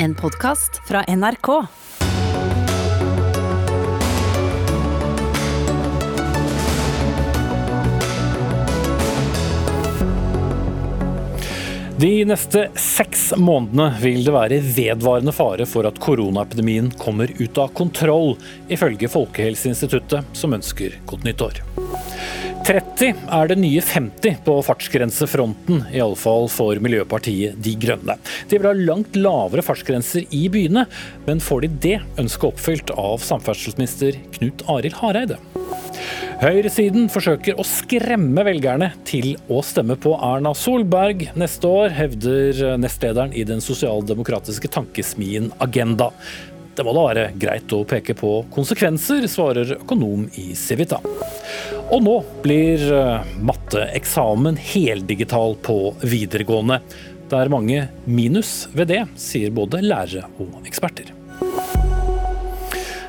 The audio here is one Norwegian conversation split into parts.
En podkast fra NRK. De neste seks månedene vil det være vedvarende fare for at koronaepidemien kommer ut av kontroll, ifølge Folkehelseinstituttet, som ønsker godt nyttår. 30 er det nye 50 på fartsgrensefronten, i alle fall for Miljøpartiet De Grønne. De vil ha langt lavere fartsgrenser i byene, men får de det ønsket oppfylt av samferdselsminister Knut Arild Hareide? Høyresiden forsøker å skremme velgerne til å stemme på Erna Solberg neste år, hevder nestlederen i den sosialdemokratiske tankesmien Agenda. Det må da være greit å peke på konsekvenser, svarer økonom i Civita. Og nå blir eh, matteeksamen heldigital på videregående. Det er mange minus ved det, sier både lærere og eksperter.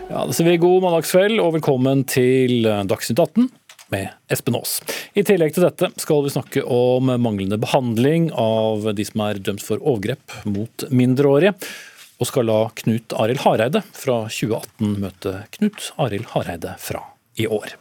Ja, det sier vi god mandagskveld og velkommen til Dagsnytt 18 med Espen Aas. I tillegg til dette skal vi snakke om manglende behandling av de som er dømt for overgrep mot mindreårige, og skal la Knut Arild Hareide fra 2018 møte Knut Arild Hareide fra i år.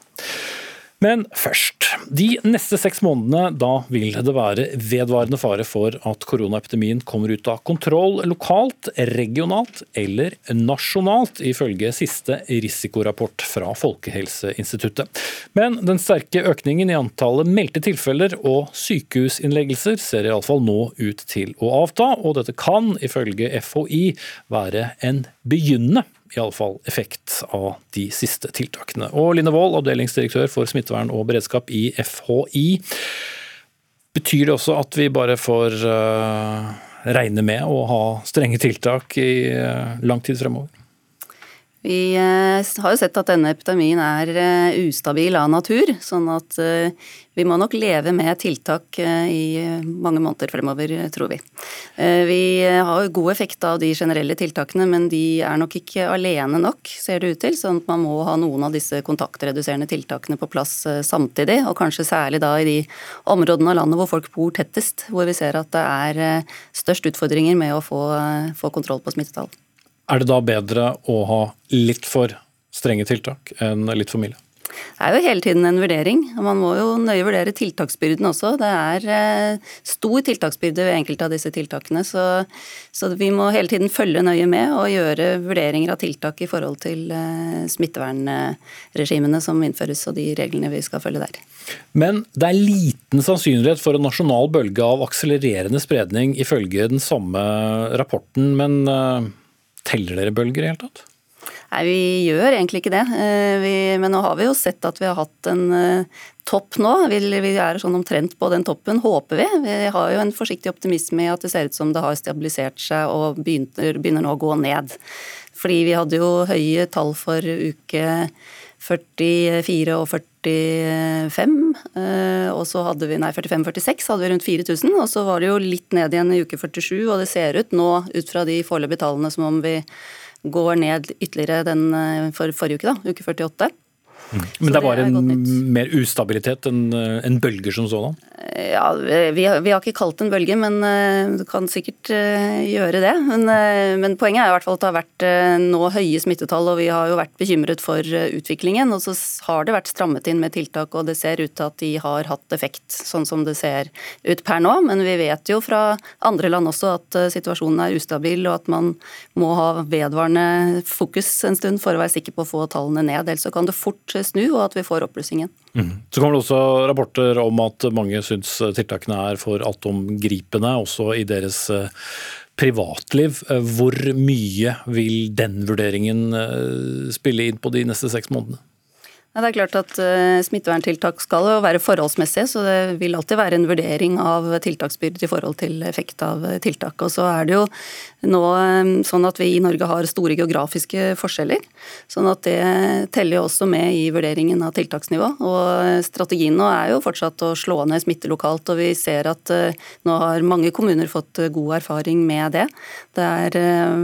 Men først. De neste seks månedene da vil det være vedvarende fare for at koronaepidemien kommer ut av kontroll lokalt, regionalt eller nasjonalt, ifølge siste risikorapport fra Folkehelseinstituttet. Men den sterke økningen i antallet meldte tilfeller og sykehusinnleggelser ser iallfall nå ut til å avta, og dette kan ifølge FHI være en begynnende iallfall effekt av de siste tiltakene. Og Line Wold, avdelingsdirektør for smittevern og beredskap i FHI. Betyr det også at vi bare får uh, regne med å ha strenge tiltak i uh, lang tid fremover? Vi eh, har jo sett at denne epidemien er eh, ustabil av natur, sånn at eh, vi må nok leve med tiltak i mange måneder fremover, tror vi. Vi har jo god effekt av de generelle tiltakene, men de er nok ikke alene nok, ser det ut til. Sånn at man må ha noen av disse kontaktreduserende tiltakene på plass samtidig. Og kanskje særlig da i de områdene av landet hvor folk bor tettest, hvor vi ser at det er størst utfordringer med å få, få kontroll på smittetall. Er det da bedre å ha litt for strenge tiltak enn litt for milde? Det er jo hele tiden en vurdering. og Man må jo nøye vurdere tiltaksbyrden også. Det er eh, stor tiltaksbyrde ved enkelte av disse tiltakene. Så, så, vi må hele tiden følge nøye med og gjøre vurderinger av tiltak i forhold til eh, smittevernregimene som innføres og de reglene vi skal følge der. Men det er liten sannsynlighet for en nasjonal bølge av akselererende spredning ifølge den samme rapporten. men eh, Teller dere bølger i hele tatt? Nei, vi gjør egentlig ikke det. Eh, vi, men nå har vi jo sett at vi har hatt en uh, topp nå. Vi, vi, er sånn omtrent på den toppen, håper vi. Vi har jo en forsiktig optimisme i at det ser ut som det har stabilisert seg og begynner, begynner nå å gå ned. Fordi vi hadde jo høye tall for uke 44 og 45, eh, og så hadde vi nei 45-46 hadde vi rundt 4000, og så var det jo litt ned igjen i uke 47, og det ser ut nå ut fra de foreløpige tallene som om vi går ned ytterligere den eh, for forrige uke, da, uke 48. Mm. Men det er bare en mer ustabilitet enn en bølger som sådan? Ja, vi vi har, ikke kalt det en bølge, men uh, du kan sikkert gjøre det. Men, men, poenget er i hvert fall at det har vært nå høye smittetall, og vi har jo vært bekymret for utviklingen. Og så har det vært strammet inn med tiltak, og det ser ut til at de har hatt effekt, sånn som det ser ut per nå. Men vi vet jo fra andre land også at situasjonen er ustabil, og at man må ha vedvarende fokus en stund for å være sikker på å få tallene ned. Ellers så kan det fort snu, og at vi får oppblussingen. Mm. Så kommer det også rapporter om at mange syns tiltakene er for altomgripende, også i deres eh, privatliv. Eh, hvor mye vil den vurderingen eh, spille inn på de neste seks månedene? Det er klart at uh, Smitteverntiltak skal jo være forholdsmessige, så det vil alltid være en vurdering av tiltaksbyrde i forhold til effekt av tiltak. Og så er det jo nå um, sånn at vi i Norge har store geografiske forskjeller. sånn at det teller jo også med i vurderingen av tiltaksnivå. Og strategien nå er jo fortsatt å slå ned smitte lokalt, og vi ser at uh, nå har mange kommuner fått god erfaring med det. Det har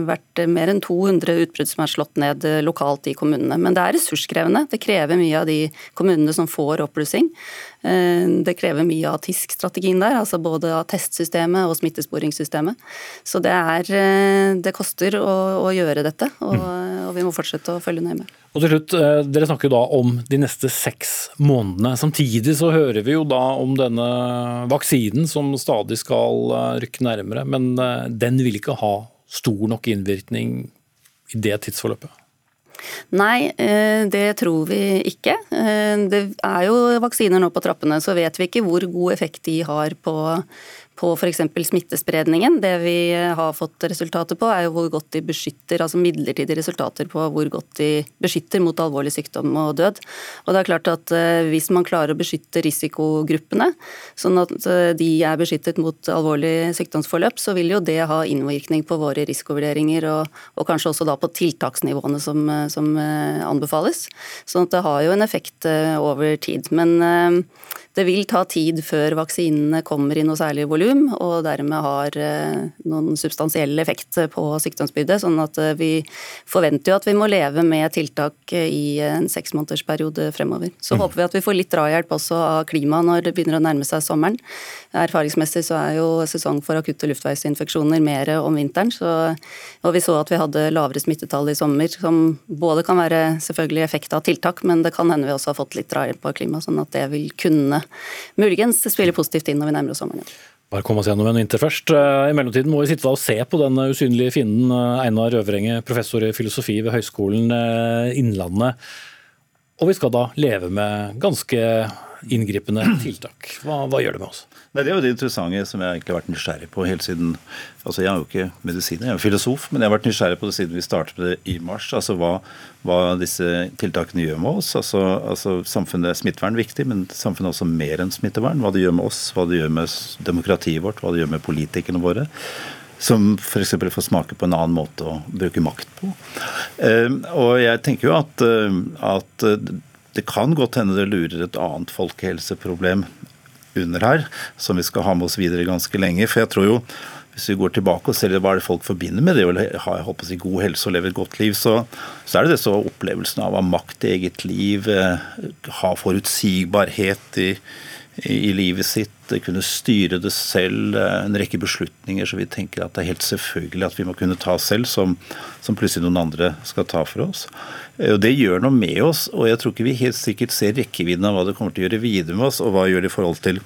vært mer enn 200 utbrudd som er slått ned lokalt i kommunene. Men det er ressurskrevende. Det krever krever mye av de kommunene som får oppblussing. Eh, det krever mye av TISK-strategien der, altså både av testsystemet og smittesporingssystemet. Så det, er, eh, det koster å, å, gjøre dette, og, og, vi må fortsette å følge nøye med. Og til slutt, eh, Dere snakker da om de neste seks månedene. Samtidig så hører vi jo da om denne vaksinen som stadig skal rykke nærmere. Men den vil ikke ha stor nok innvirkning i det tidsforløpet? Nei, eh, det tror vi ikke. Eh, det er jo vaksiner nå på trappene, så vet vi ikke hvor god effekt de har på på f.eks. smittespredningen. Det vi har fått resultater på, er jo hvor godt de beskytter, altså midlertidige resultater på hvor godt de beskytter mot alvorlig sykdom og død. Og det er klart at eh, Hvis man klarer å beskytte risikogruppene, sånn at eh, de er beskyttet mot alvorlig sykdomsforløp, så vil jo det ha innvirkning på våre risikovurderinger, og, og kanskje også da på tiltaksnivåene som, eh, som anbefales. Sånn at det har jo en effekt over tid. Men det vil ta tid før vaksinene kommer i noe særlig volum, og dermed har eh, noen substansiell effekt på sykdomsbyrdet. Sånn at eh, vi forventer jo at vi må leve med tiltak i en seksmånedersperiode fremover. Så mm. håper vi at vi får litt drahjelp også av klimaet når det begynner å nærme seg sommeren. Erfaringsmessig så er jo sesong for akutte luftveisinfeksjoner mer om vinteren. Så, og vi så at vi hadde lavere smittetall i sommer, som både kan være selvfølgelig effekt av tiltak, men det kan hende vi også har fått litt drahjelp av klimaet, sånn at det vil kunne muligens spiller positivt inn når vi nærmer oss sommeren. Bare komme oss gjennom en vinter først. Eh, I mellomtiden må vi sitte og se på den usynlige fienden eh, Einar Øvrenge, professor i filosofi ved Høgskolen eh, Innlandet. Og vi skal da leve med ganske inngripende tiltak. Hva, hva gjør det med oss? Nei, Det er jo det interessante som jeg egentlig har vært nysgjerrig på helt siden altså Jeg er jo ikke medisiner, jeg er filosof, men jeg har vært nysgjerrig på det siden vi startet med det i mars. altså Hva, hva disse tiltakene gjør med oss. altså, altså Samfunnet er smittevern viktig, men samfunnet er også mer enn smittevern. Hva det gjør med oss, hva det gjør med demokratiet vårt, hva det gjør med politikerne våre som f.eks. får smake på en annen måte å bruke makt på. Ehm, og jeg tenker jo at, eh, at det kan godt hende det lurer et annet folkehelseproblem under her, som vi skal ha med oss videre ganske lenge. For jeg tror jo, hvis vi går tilbake og ser hva er det folk forbinder med det å ha jeg håper å god helse og leve et godt liv, så, så er det disse opplevelsen av å ha makt i eget liv, eh, ha forutsigbarhet i, i, livet sitt, kunne styre det selv. Eh, en rekke beslutninger som vi tenker at det er helt selvfølgelig at vi må kunne ta selv, som, som plutselig noen andre skal ta for oss. Eh, og Det gjør noe med oss, og jeg tror ikke vi helt sikkert ser rekkevidden av hva det kommer til å gjøre videre med oss, og hva gjør det i forhold til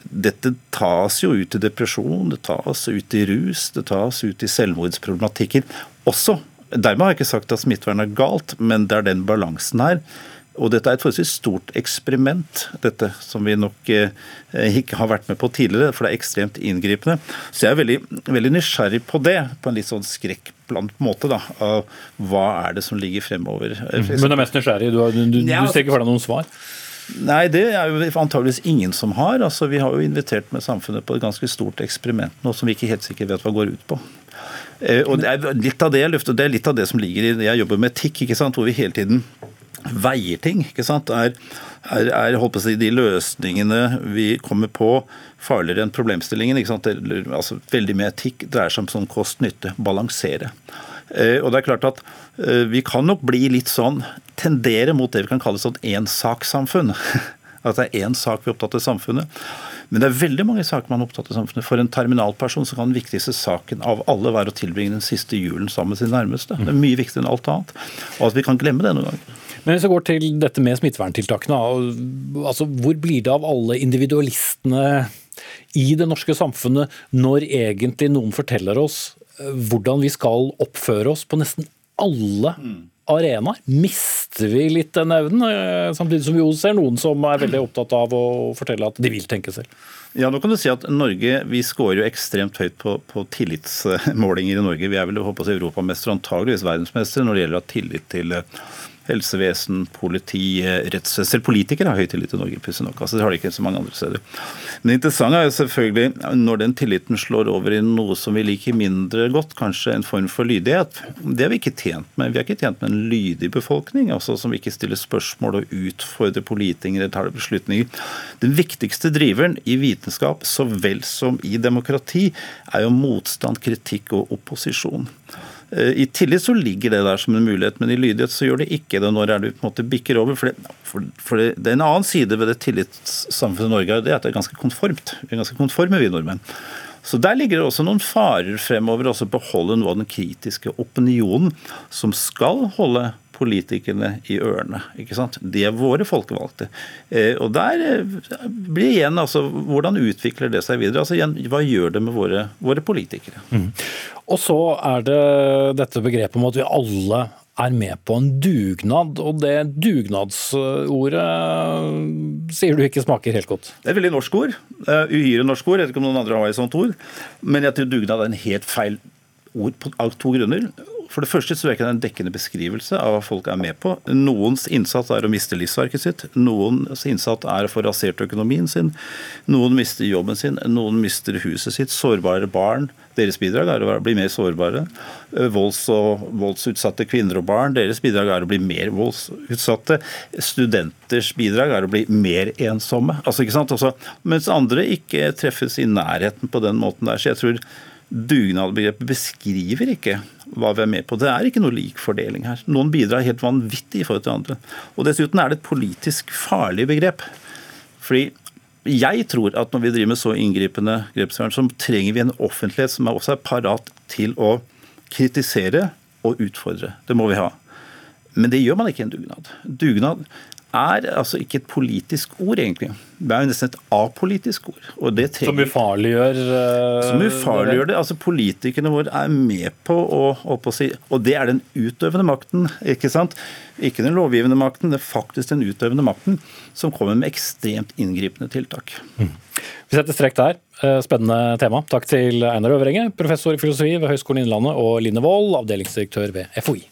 dette tas jo ut i depresjon, det tas ut i rus, det tas ut i selvmordsproblematikken også. Dermed har jeg ikke sagt at smittevern er galt, men det er den balansen her og dette er et forholdsvis stort eksperiment, dette som vi nok eh, ikke har vært med på tidligere, for det er ekstremt inngripende. Så jeg er veldig, veldig nysgjerrig på det, på en litt sånn skrekkblant måte. da, av Hva er det som ligger fremover. Mm. Men du er mest nysgjerrig? Du, du, du, du ser ikke for deg noen svar? Nei, det er jo antageligvis ingen som har. Altså, Vi har jo invitert med samfunnet på et ganske stort eksperiment nå som vi ikke helt sikkert vet hva går ut på. Eh, og det er litt av det jeg løfter, det er litt av det som ligger i Jeg jobber med etikk, ikke sant, hvor vi hele tiden veier ting. ikke sant? Er, er, er holdt på å si, de løsningene vi kommer på, farligere enn problemstillingen? ikke sant? Altså, veldig mye etikk dreier seg om sånn kost-nytte, balansere. Eh, og det er klart at eh, Vi kan nok bli litt sånn, tendere mot det vi kan kalle sånn ensakssamfunn. At det er én sak vi er opptatt av i samfunnet. Men det er veldig mange saker man er opptatt av i samfunnet. For en terminalperson så kan den viktigste saken av alle være å tilbringe den siste julen sammen med sin nærmeste. Det er mye viktigere enn alt annet. Og at vi kan glemme det noen ganger. Men hvis vi går til dette med smitteverntiltakene, altså hvor blir det av alle individualistene i det norske samfunnet når egentlig noen forteller oss eh, hvordan vi skal oppføre oss på nesten alle arenaer? Mister vi litt den evnen, eh, samtidig som vi jo ser noen som er veldig opptatt av å fortelle at de vil tenke selv? Ja, nå kan du si at Norge vi scorer jo ekstremt høyt på, på tillitsmålinger i Norge. Vi er vel håper europamester og antageligvis verdensmester når det gjelder å ha tillit til helsevesen, politi, rettsvesen. Politikere har høy tillit til Norge, pussig nok. Altså, det har de ikke så mange andre steder. Men det interessante er jo selvfølgelig når den tilliten slår over i noe som vi liker mindre godt, kanskje en form for lydighet. Det er vi ikke tjent med. Vi er ikke tjent med en lydig befolkning, altså som ikke stiller spørsmål og utfordrer politikere tar beslutninger. Den viktigste driveren i vitenskap så vel som i demokrati er jo motstand, kritikk og opposisjon. Eh, I tillit så ligger det der som en mulighet, men i lydighet så gjør det ikke det. Når det på en måte bikker over? For det, for, for det, er en annen side ved det tillitssamfunnet Norge det er at det er ganske konformt. Vi er ganske konforme, vi nordmenn. Så Der ligger det også noen farer fremover, også beholde noe av den kritiske opinionen som skal holde politikerne i ørene. ikke sant? De er våre folkevalgte. Eh, og der eh, blir igjen altså, Hvordan utvikler det seg videre? Altså igjen, Hva gjør det med våre, våre politikere? Mm. Og så er det dette begrepet om at vi alle er med på en dugnad, og det dugnadsordet sier du ikke smaker helt godt? Det er et veldig norsk ord. Uhyre norsk ord. Jeg vet ikke om noen andre har et sånt ord. Men jeg tror dugnad er en helt feil ord av to grunner. For det første så er det en dekkende beskrivelse av hva folk er med på. Noens innsats er å miste livsverket sitt. Noens innsats er å få rasert økonomien sin. Noen mister jobben sin. Noen mister huset sitt. Sårbare barn. Deres bidrag er å bli mer sårbare. Volds- og voldsutsatte kvinner og barn. Deres bidrag er å bli mer voldsutsatte. Studenters bidrag er å bli mer ensomme. Altså, ikke sant? Også, mens andre ikke treffes i nærheten på den måten der. Så jeg tror Dugnadbegrepet beskriver ikke hva vi er med på. Det er ikke noe lik fordeling her. Noen bidrar helt vanvittig i forhold til andre. Og Dessuten er det et politisk farlig begrep. Fordi jeg tror at når vi driver med så inngripende grepsvern, så trenger vi en offentlighet som også er parat til å kritisere og utfordre. Det må vi ha. Men det gjør man ikke i en dugnad. Dugnad er altså ikke et politisk ord, egentlig. Det er jo nesten et apolitisk ord. Som ufarliggjør uh, Som ufarliggjør det. Altså Politikerne våre er med på å, å si, Og det er den utøvende makten, ikke sant? Ikke den lovgivende makten, det er faktisk den utøvende makten som kommer med ekstremt inngripende tiltak. Mm. Vi setter strek der. Eh, spennende tema. Takk til Einar Øverenge, professor i filosofi ved Høgskolen Innlandet, og Line Wold, avdelingsdirektør ved FHI.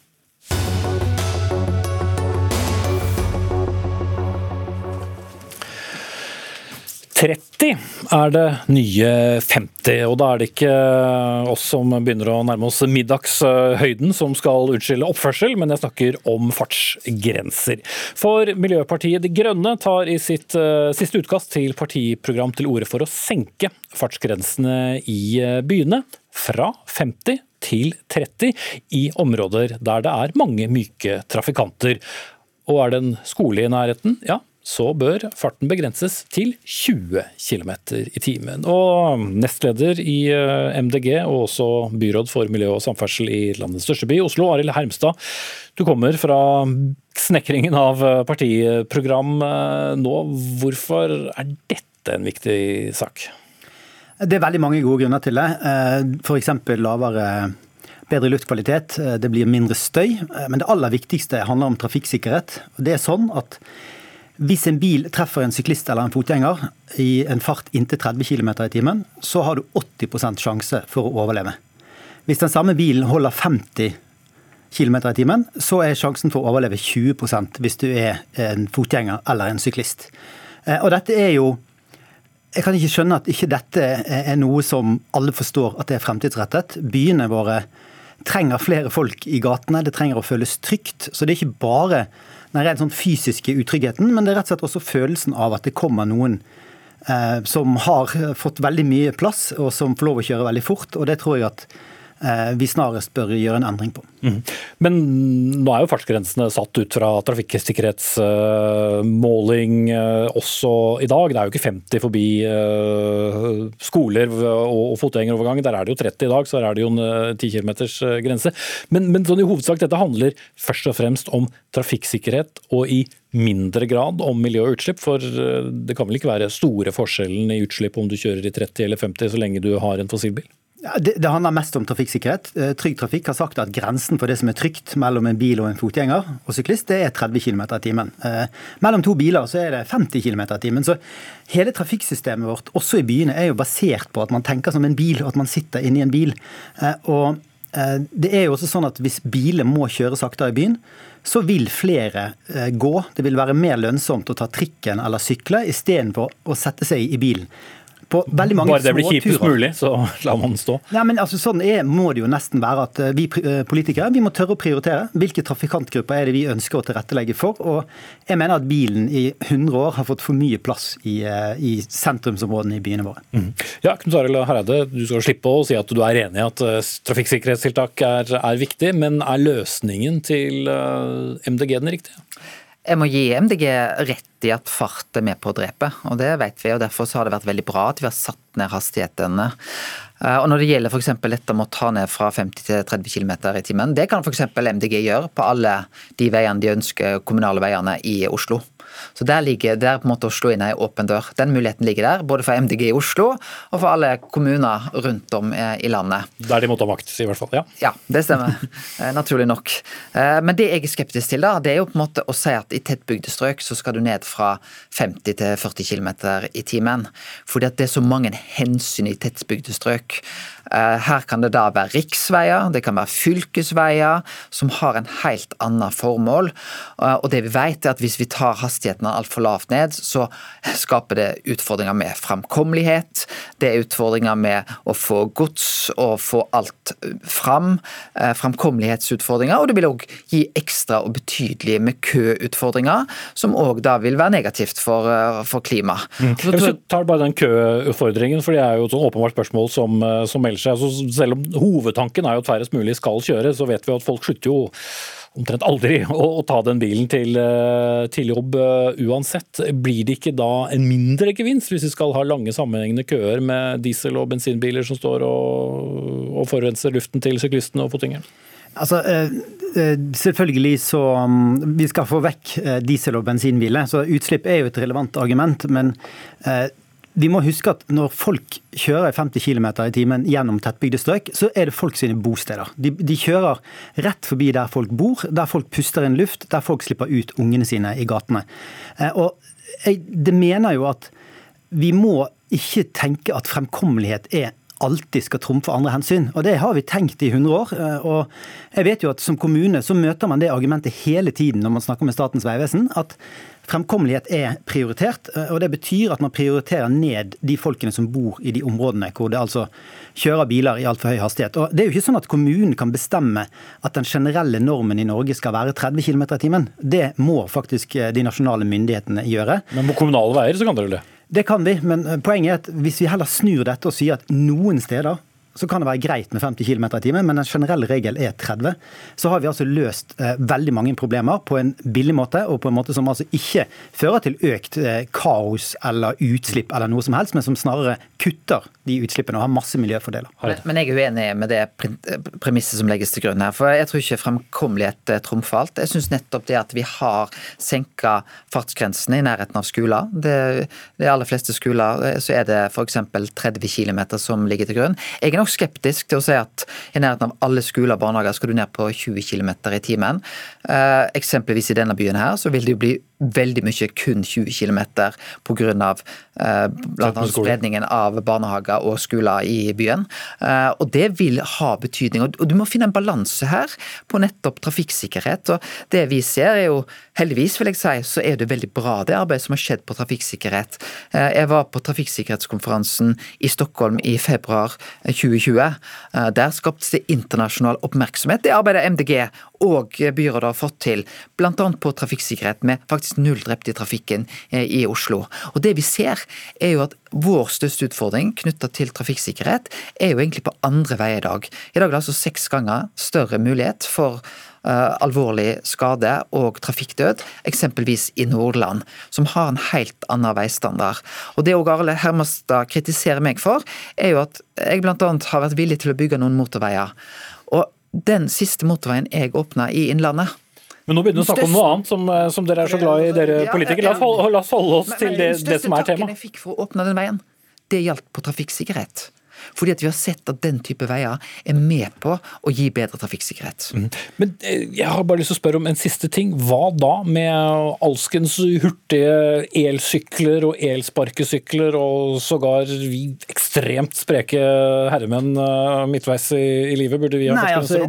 30 er det nye 50, og da er det ikke oss som begynner å nærme oss middagshøyden som skal unnskylde oppførsel, men jeg snakker om fartsgrenser. For Miljøpartiet De Grønne tar i sitt uh, siste utkast til partiprogram til orde for å senke fartsgrensene i uh, byene fra 50 til 30 i områder der det er mange myke trafikanter. Og er det en skole i nærheten, ja, så bør farten begrenses til 20 km i timen. Og nestleder i eh, MDG og også byråd for miljø og samferdsel i landets største by, Oslo, Arild Hermstad. Du kommer fra snekringen av partiprogram eh, nå. Hvorfor er dette en viktig sak? Det er veldig mange gode grunner til det. Eh, F.eks. lavere bedre luftkvalitet, det blir mindre støy. Men det aller viktigste handler om trafikksikkerhet. Det er sånn at hvis en bil treffer en syklist eller en fotgjenger i en fart inntil 30 km i timen, så har du 80 sjanse for å overleve. Hvis den samme bilen holder 50 km i timen, så er sjansen for å overleve 20% hvis du er en fotgjenger eller en syklist. Eh, og dette er jo Jeg kan ikke skjønne at ikke dette er noe som alle forstår at det er fremtidsrettet. Byene våre trenger flere folk i gatene, det trenger å føles trygt. Så det er ikke bare den rett sånn fysiske utryggheten, men det er rett og slett også følelsen av at det kommer noen eh, som har fått veldig mye plass, og som får lov å kjøre veldig fort. og det tror jeg at vi snarest bør gjøre en endring på. Mm. Men nå er jo fartsgrensene satt ut fra trafikksikkerhetsmåling uh, også i dag. Det er jo ikke 50 forbi uh, skoler og fotgjengerovergang. Der er det jo 30 i dag, så der er det jo en 10 km grense. Men, men sånn i hovedsak, dette handler først og fremst om trafikksikkerhet og i mindre grad om miljø og utslipp. For det kan vel ikke være store forskjellen i utslipp om du kjører i 30 eller 50 så lenge du har en fossilbil? Det, det, handler mest om trafikksikkerhet. Eh, Trygg Trafikk har sagt at grensen for det som er trygt mellom en bil og en fotgjenger og syklist, det er 30 km i timen. Eh, mellom to biler så er det 50 km i timen. Så hele trafikksystemet vårt, også i byene, er jo basert på at man tenker som en bil, og at man sitter inni en bil. Eh, og det er jo også sånn at hvis biler må kjøre saktere i byen, så vil flere gå. Det vil være mer lønnsomt å ta trikken eller sykle istedenfor å sette seg i bilen. På veldig mange Bare det blir kjipest mulig, så lar man den stå. Nei, men altså, Sånn er, må det jo nesten være at eh, vi eh, politikere vi må tørre å prioritere. Hvilke trafikantgrupper er det vi ønsker å tilrettelegge for? Og jeg mener at bilen i 100 år har fått for mye plass i, eh, i sentrumsområdene i byene våre. Ja, Knut Arild Hareide, du skal slippe å si at du er enig i at trafikksikkerhetstiltak er, er viktig, men er løsningen til MDG den riktige? Jeg må gi MDG rett i at fart er med på å drepe, og det vet vi. og Derfor har det vært veldig bra at vi har satt ned hastighetene. Eh, Og Når det gjelder f.eks. dette med å ta ned fra 50 til 30 km i timen, det kan f.eks. MDG gjøre på alle de veiene de ønsker, kommunale veiene i Oslo. Så der ligger der på en måte å slå inn ei åpen dør. Den muligheten ligger der, både for MDG i Oslo og for alle kommuner rundt om eh, i landet. Der de måtte ha makt, i hvert fall. ja. Ja, det stemmer. Eh, Naturlig nok. Eh, Men det jeg er skeptisk til, da, det er jo på en måte å si at i tettbygde strøk så skal du ned fra 50 til 40 km i timen. Fordi at det er så mange hensyn i tettbygde strøk. Eh, Her kan det da være riksveier, det kan være fylkesveier, som har en helt annet formål. Eh, Og det vi vet er at hvis vi tar hastigheten altfor lavt ned, så skaper det utfordringer med framkommelighet. Det er utfordringer med å få gods og få alt fram. eh, Framkommelighetsutfordringer. Og det vil òg gi ekstra og betydelige med køutfordringer, som òg da vil være negativt for, for klima. Mm. Hvis du tar bare den køutfordringen, for det er jo et åpenbart spørsmål som, som som melder seg. Altså, selv om hovedtanken er jo at færrest mulig skal kjøre, så vet vi at folk slutter jo omtrent aldri å, ta den bilen til, eh, til jobb eh, uansett. Blir det ikke da en mindre gevinst hvis vi skal ha lange sammenhengende køer med diesel- og bensinbiler som står og, og forurenser luften til syklistene og fotgjengerne? Altså, eh, Selvfølgelig så mm, Vi skal få vekk diesel- og bensinbiler, så utslipp er jo et relevant argument. Men vi må huske at når folk kjører 50 km i timen gjennom tettbygde strøk, så er det folk sine bosteder. De, de kjører rett forbi der folk bor, der folk puster inn luft, der folk slipper ut ungene sine i gatene. Eh, Og jeg det mener jo at vi må ikke tenke at fremkommelighet er alltid skal trumfe andre hensyn. Og det har vi tenkt i 100 år. eh, Og jeg vet jo at som kommune så møter man det argumentet hele tiden når man snakker med Statens vegvesen, at fremkommelighet er prioritert. eh, Og det betyr at man prioriterer ned de folkene som bor i de områdene hvor det altså kjører biler i altfor høy hastighet. Og det er jo ikke sånn at kommunen kan bestemme at den generelle normen i Norge skal være 30 km i timen. Det må faktisk eh, de nasjonale myndighetene gjøre. Men på kommunale veier så kan dere det. Det kan vi, men eh, poenget er at hvis vi heller snur dette og sier at noen steder så kan det være greit med 50 km i timen, men den generelle regel er 30. Så har vi altså løst eh, veldig mange problemer på en billig måte, og på en måte som altså ikke fører til økt eh, kaos eller utslipp eller noe som helst, men som snarere kutter de utslippene og har masse miljøfordeler. Men, men jeg er uenig med det premisset som legges til grunn her. For jeg tror ikke fremkommelighet trumfer alt. Jeg syns nettopp det at vi har senka fartsgrensene i nærheten av skoler. Det, de aller fleste skoler eh, så er det f.eks. 30 km som ligger til grunn. Jeg er nok skeptisk til å si at i nærheten av alle skoler og barnehager skal du ned på 20 km i timen. Eh, eksempelvis i denne byen her så vil det jo bli veldig mye kun 20 km pga. Eh, annet spredningen av barnehager og skoler i byen. Eh, og det vil ha betydning. Og du må finne en balanse her på nettopp trafikksikkerhet. Og det vi ser er jo, heldigvis vil jeg si, så er det veldig bra det arbeidet som har skjedd på trafikksikkerhet. Eh, jeg var på trafikksikkerhetskonferansen i Stockholm i februar eh, 2020. Eh, der skaptes det internasjonal oppmerksomhet. Det arbeidet MDG og byrådet har fått til, bl.a. på trafikksikkerhet, med faktisk null drepte i trafikken eh, i Oslo. Og det vi ser, er jo at vår største utfordring knytta til trafikksikkerhet, er jo egentlig på andre veier i dag. I dag er det altså seks ganger større mulighet for eh, alvorlig skade og trafikkdød, eksempelvis i Nordland, som har en helt annen veistandard. Og det òg Arle Hermestad kritiserer meg for, er jo at jeg bl.a. har vært villig til å bygge noen motorveier. Og den siste motorveien jeg åpna i Innlandet Men nå begynner vi å snakke om noe annet, som, eh, som dere er så glad i, dere politikere. La oss holde, la oss holde oss til det, det, som er temaet. som er takken jeg fikk for å åpne den veien, det gjaldt på trafikksikkerhet. Fordi at vi har sett at den type veier er med på å gi bedre trafikksikkerhet. Mm. Men eh, jeg har bare lyst til å spørre om en siste ting. Hva da med alskens hurtige elsykler og elsparkesykler og sågar vi ekstremt spreke herremenn eh, midtveis i, i livet? Burde vi ha Nei, altså,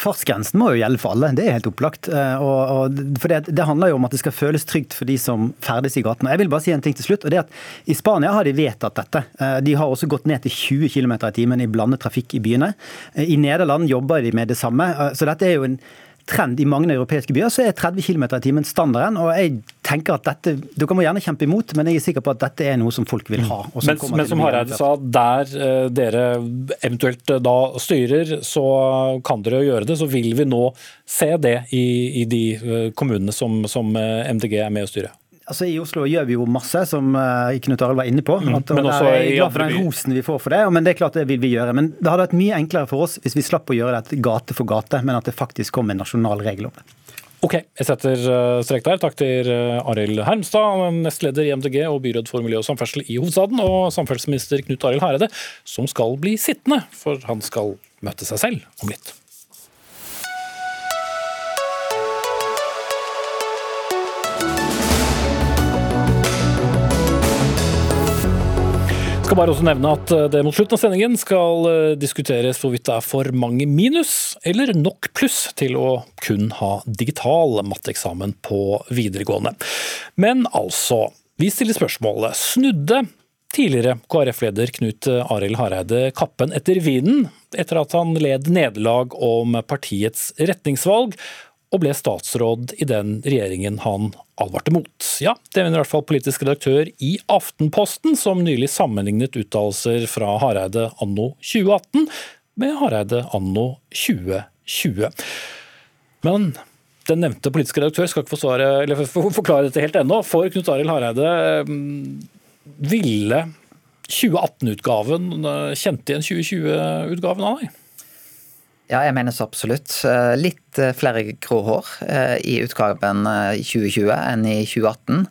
Fartsgrensen må jo gjelde for alle, det er helt opplagt. Og, og, for det, det handler jo om at det skal føles trygt for de som ferdes i gatene. Jeg vil bare si en ting til slutt. og det er at I Spania har de vedtatt dette. Eh, de har også gått ned til 20 km i timen i blandet trafikk i byene. Eh, I Nederland jobber de med det samme. Eh, så dette er jo en trend i mange europeiske byer, så er 30 km i timen standarden. og jeg tenker at dette, Dere må gjerne kjempe imot, men jeg er sikker på at dette er noe som folk vil ha. Som men, men som Hareide sa, der dere eventuelt da styrer, så kan dere gjøre det. Så vil vi nå se det i, i de kommunene som, som MDG er med å styre? Altså I Oslo gjør vi jo masse, som uh, Knut Arild var inne på. Mm. At, men også jeg er glad for den rosen vi får for det, men det er klart det vil vi gjøre. Men det hadde vært mye enklere for oss hvis vi slapp å gjøre det gate for gate, men at det faktisk kom en nasjonal regel om det. Ok, jeg setter eh, strek der. Takk til eh, Arild Hermstad, nestleder i MDG og byråd for miljø og samferdsel i hovedstaden, og samferdselsminister Knut Arild Hareide, som skal bli sittende, for han skal møte seg selv om litt. Skal bare også nevne at eh, det mot slutten av sendingen skal eh, diskuteres hvorvidt det er for mange minus eller nok pluss til å kun ha digital matteeksamen på videregående. Men altså, vi stiller spørsmålet. Snudde tidligere KrF-leder Knut Arild Hareide kappen etter vinden etter at han led nederlag om partiets retningsvalg, og ble statsråd i den regjeringen han advarte mot. Ja, det mener i hvert fall politisk redaktør i Aftenposten, som nylig sammenlignet uttalelser fra Hareide anno 2018 med Hareide anno 2020. Men den nevnte politiske redaktør skal ikke forsvare, forklare dette helt ennå. For Knut Arild Hareide mm, ville 2018-utgaven eh, kjente igjen 2020-utgaven av deg? Ja, jeg mener så absolutt. Eh, litt eh, flere grå hår eh, i utgaven i 2020 enn i 2018.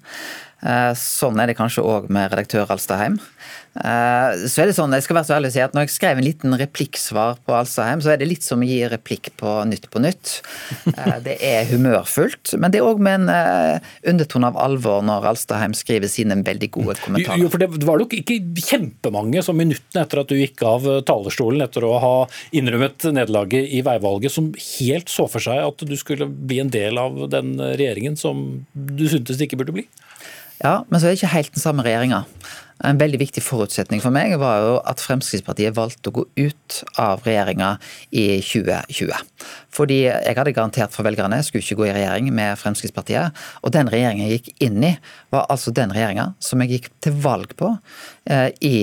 Sånn er det kanskje òg med redaktør Alstaheim. Eh, så er det sånn, jeg skal være så ærlig å si at Når jeg skrev en liten replikksvar på Alstaheim, så er det litt som å gi replikk på Nytt på Nytt. Eh, det er humørfullt, men det er òg med en eh, undertone av alvor når Alstaheim skriver sine veldig gode kommentarer. Jo, for Det var nok ikke kjempemange som minuttene etter at du gikk av talerstolen etter å ha innrømmet nederlaget i veivalget, som helt så for seg at du skulle bli en del av den regjeringen som du syntes det ikke burde bli? Ja, men så er det ikke helt den samme regjeringa. En veldig viktig forutsetning for meg var jo at Fremskrittspartiet valgte å gå ut av regjeringa i 2020. Fordi jeg hadde garantert for velgerne jeg skulle ikke gå i regjering med Fremskrittspartiet. Og den regjeringen jeg gikk inn i, var altså den regjeringa som jeg gikk til valg på eh, i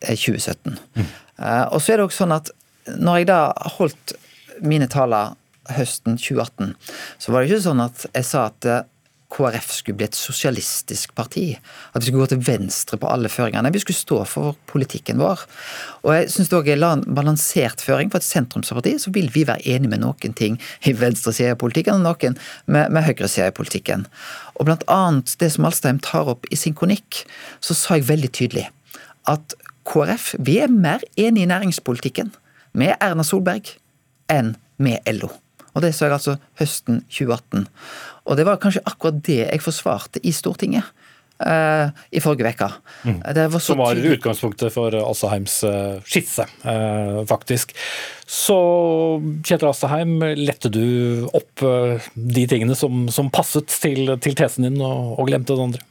2017. Mm. Eh, og så er det også sånn at når jeg da holdt mine taler høsten 2018, så var det ikke sånn at jeg sa at eh, KrF skulle bli et sosialistisk parti. At vi skulle gå til venstre på alle føringene. Vi skulle stå for politikken vår. Og jeg syns det òg er en balansert føring. For et sentrumsparti så vil vi være enige med noen ting i venstresida i politikken, og noen med, med høyresida i politikken. Og blant annet det som Alstheim tar opp i sin kronikk, så sa jeg veldig tydelig at KrF vi er mer enig i næringspolitikken med Erna Solberg enn med LO. Og det sa jeg altså høsten 2018. Og det var kanskje akkurat det jeg forsvarte i Stortinget. Uh, i forrige uke. Mm. Var Som var utgangspunktet for Asaheims uh, skisse, uh, faktisk. Så Kjetil Asseheim, lette du opp de tingene som, som passet til, til, tesen din, og, og glemte det andre?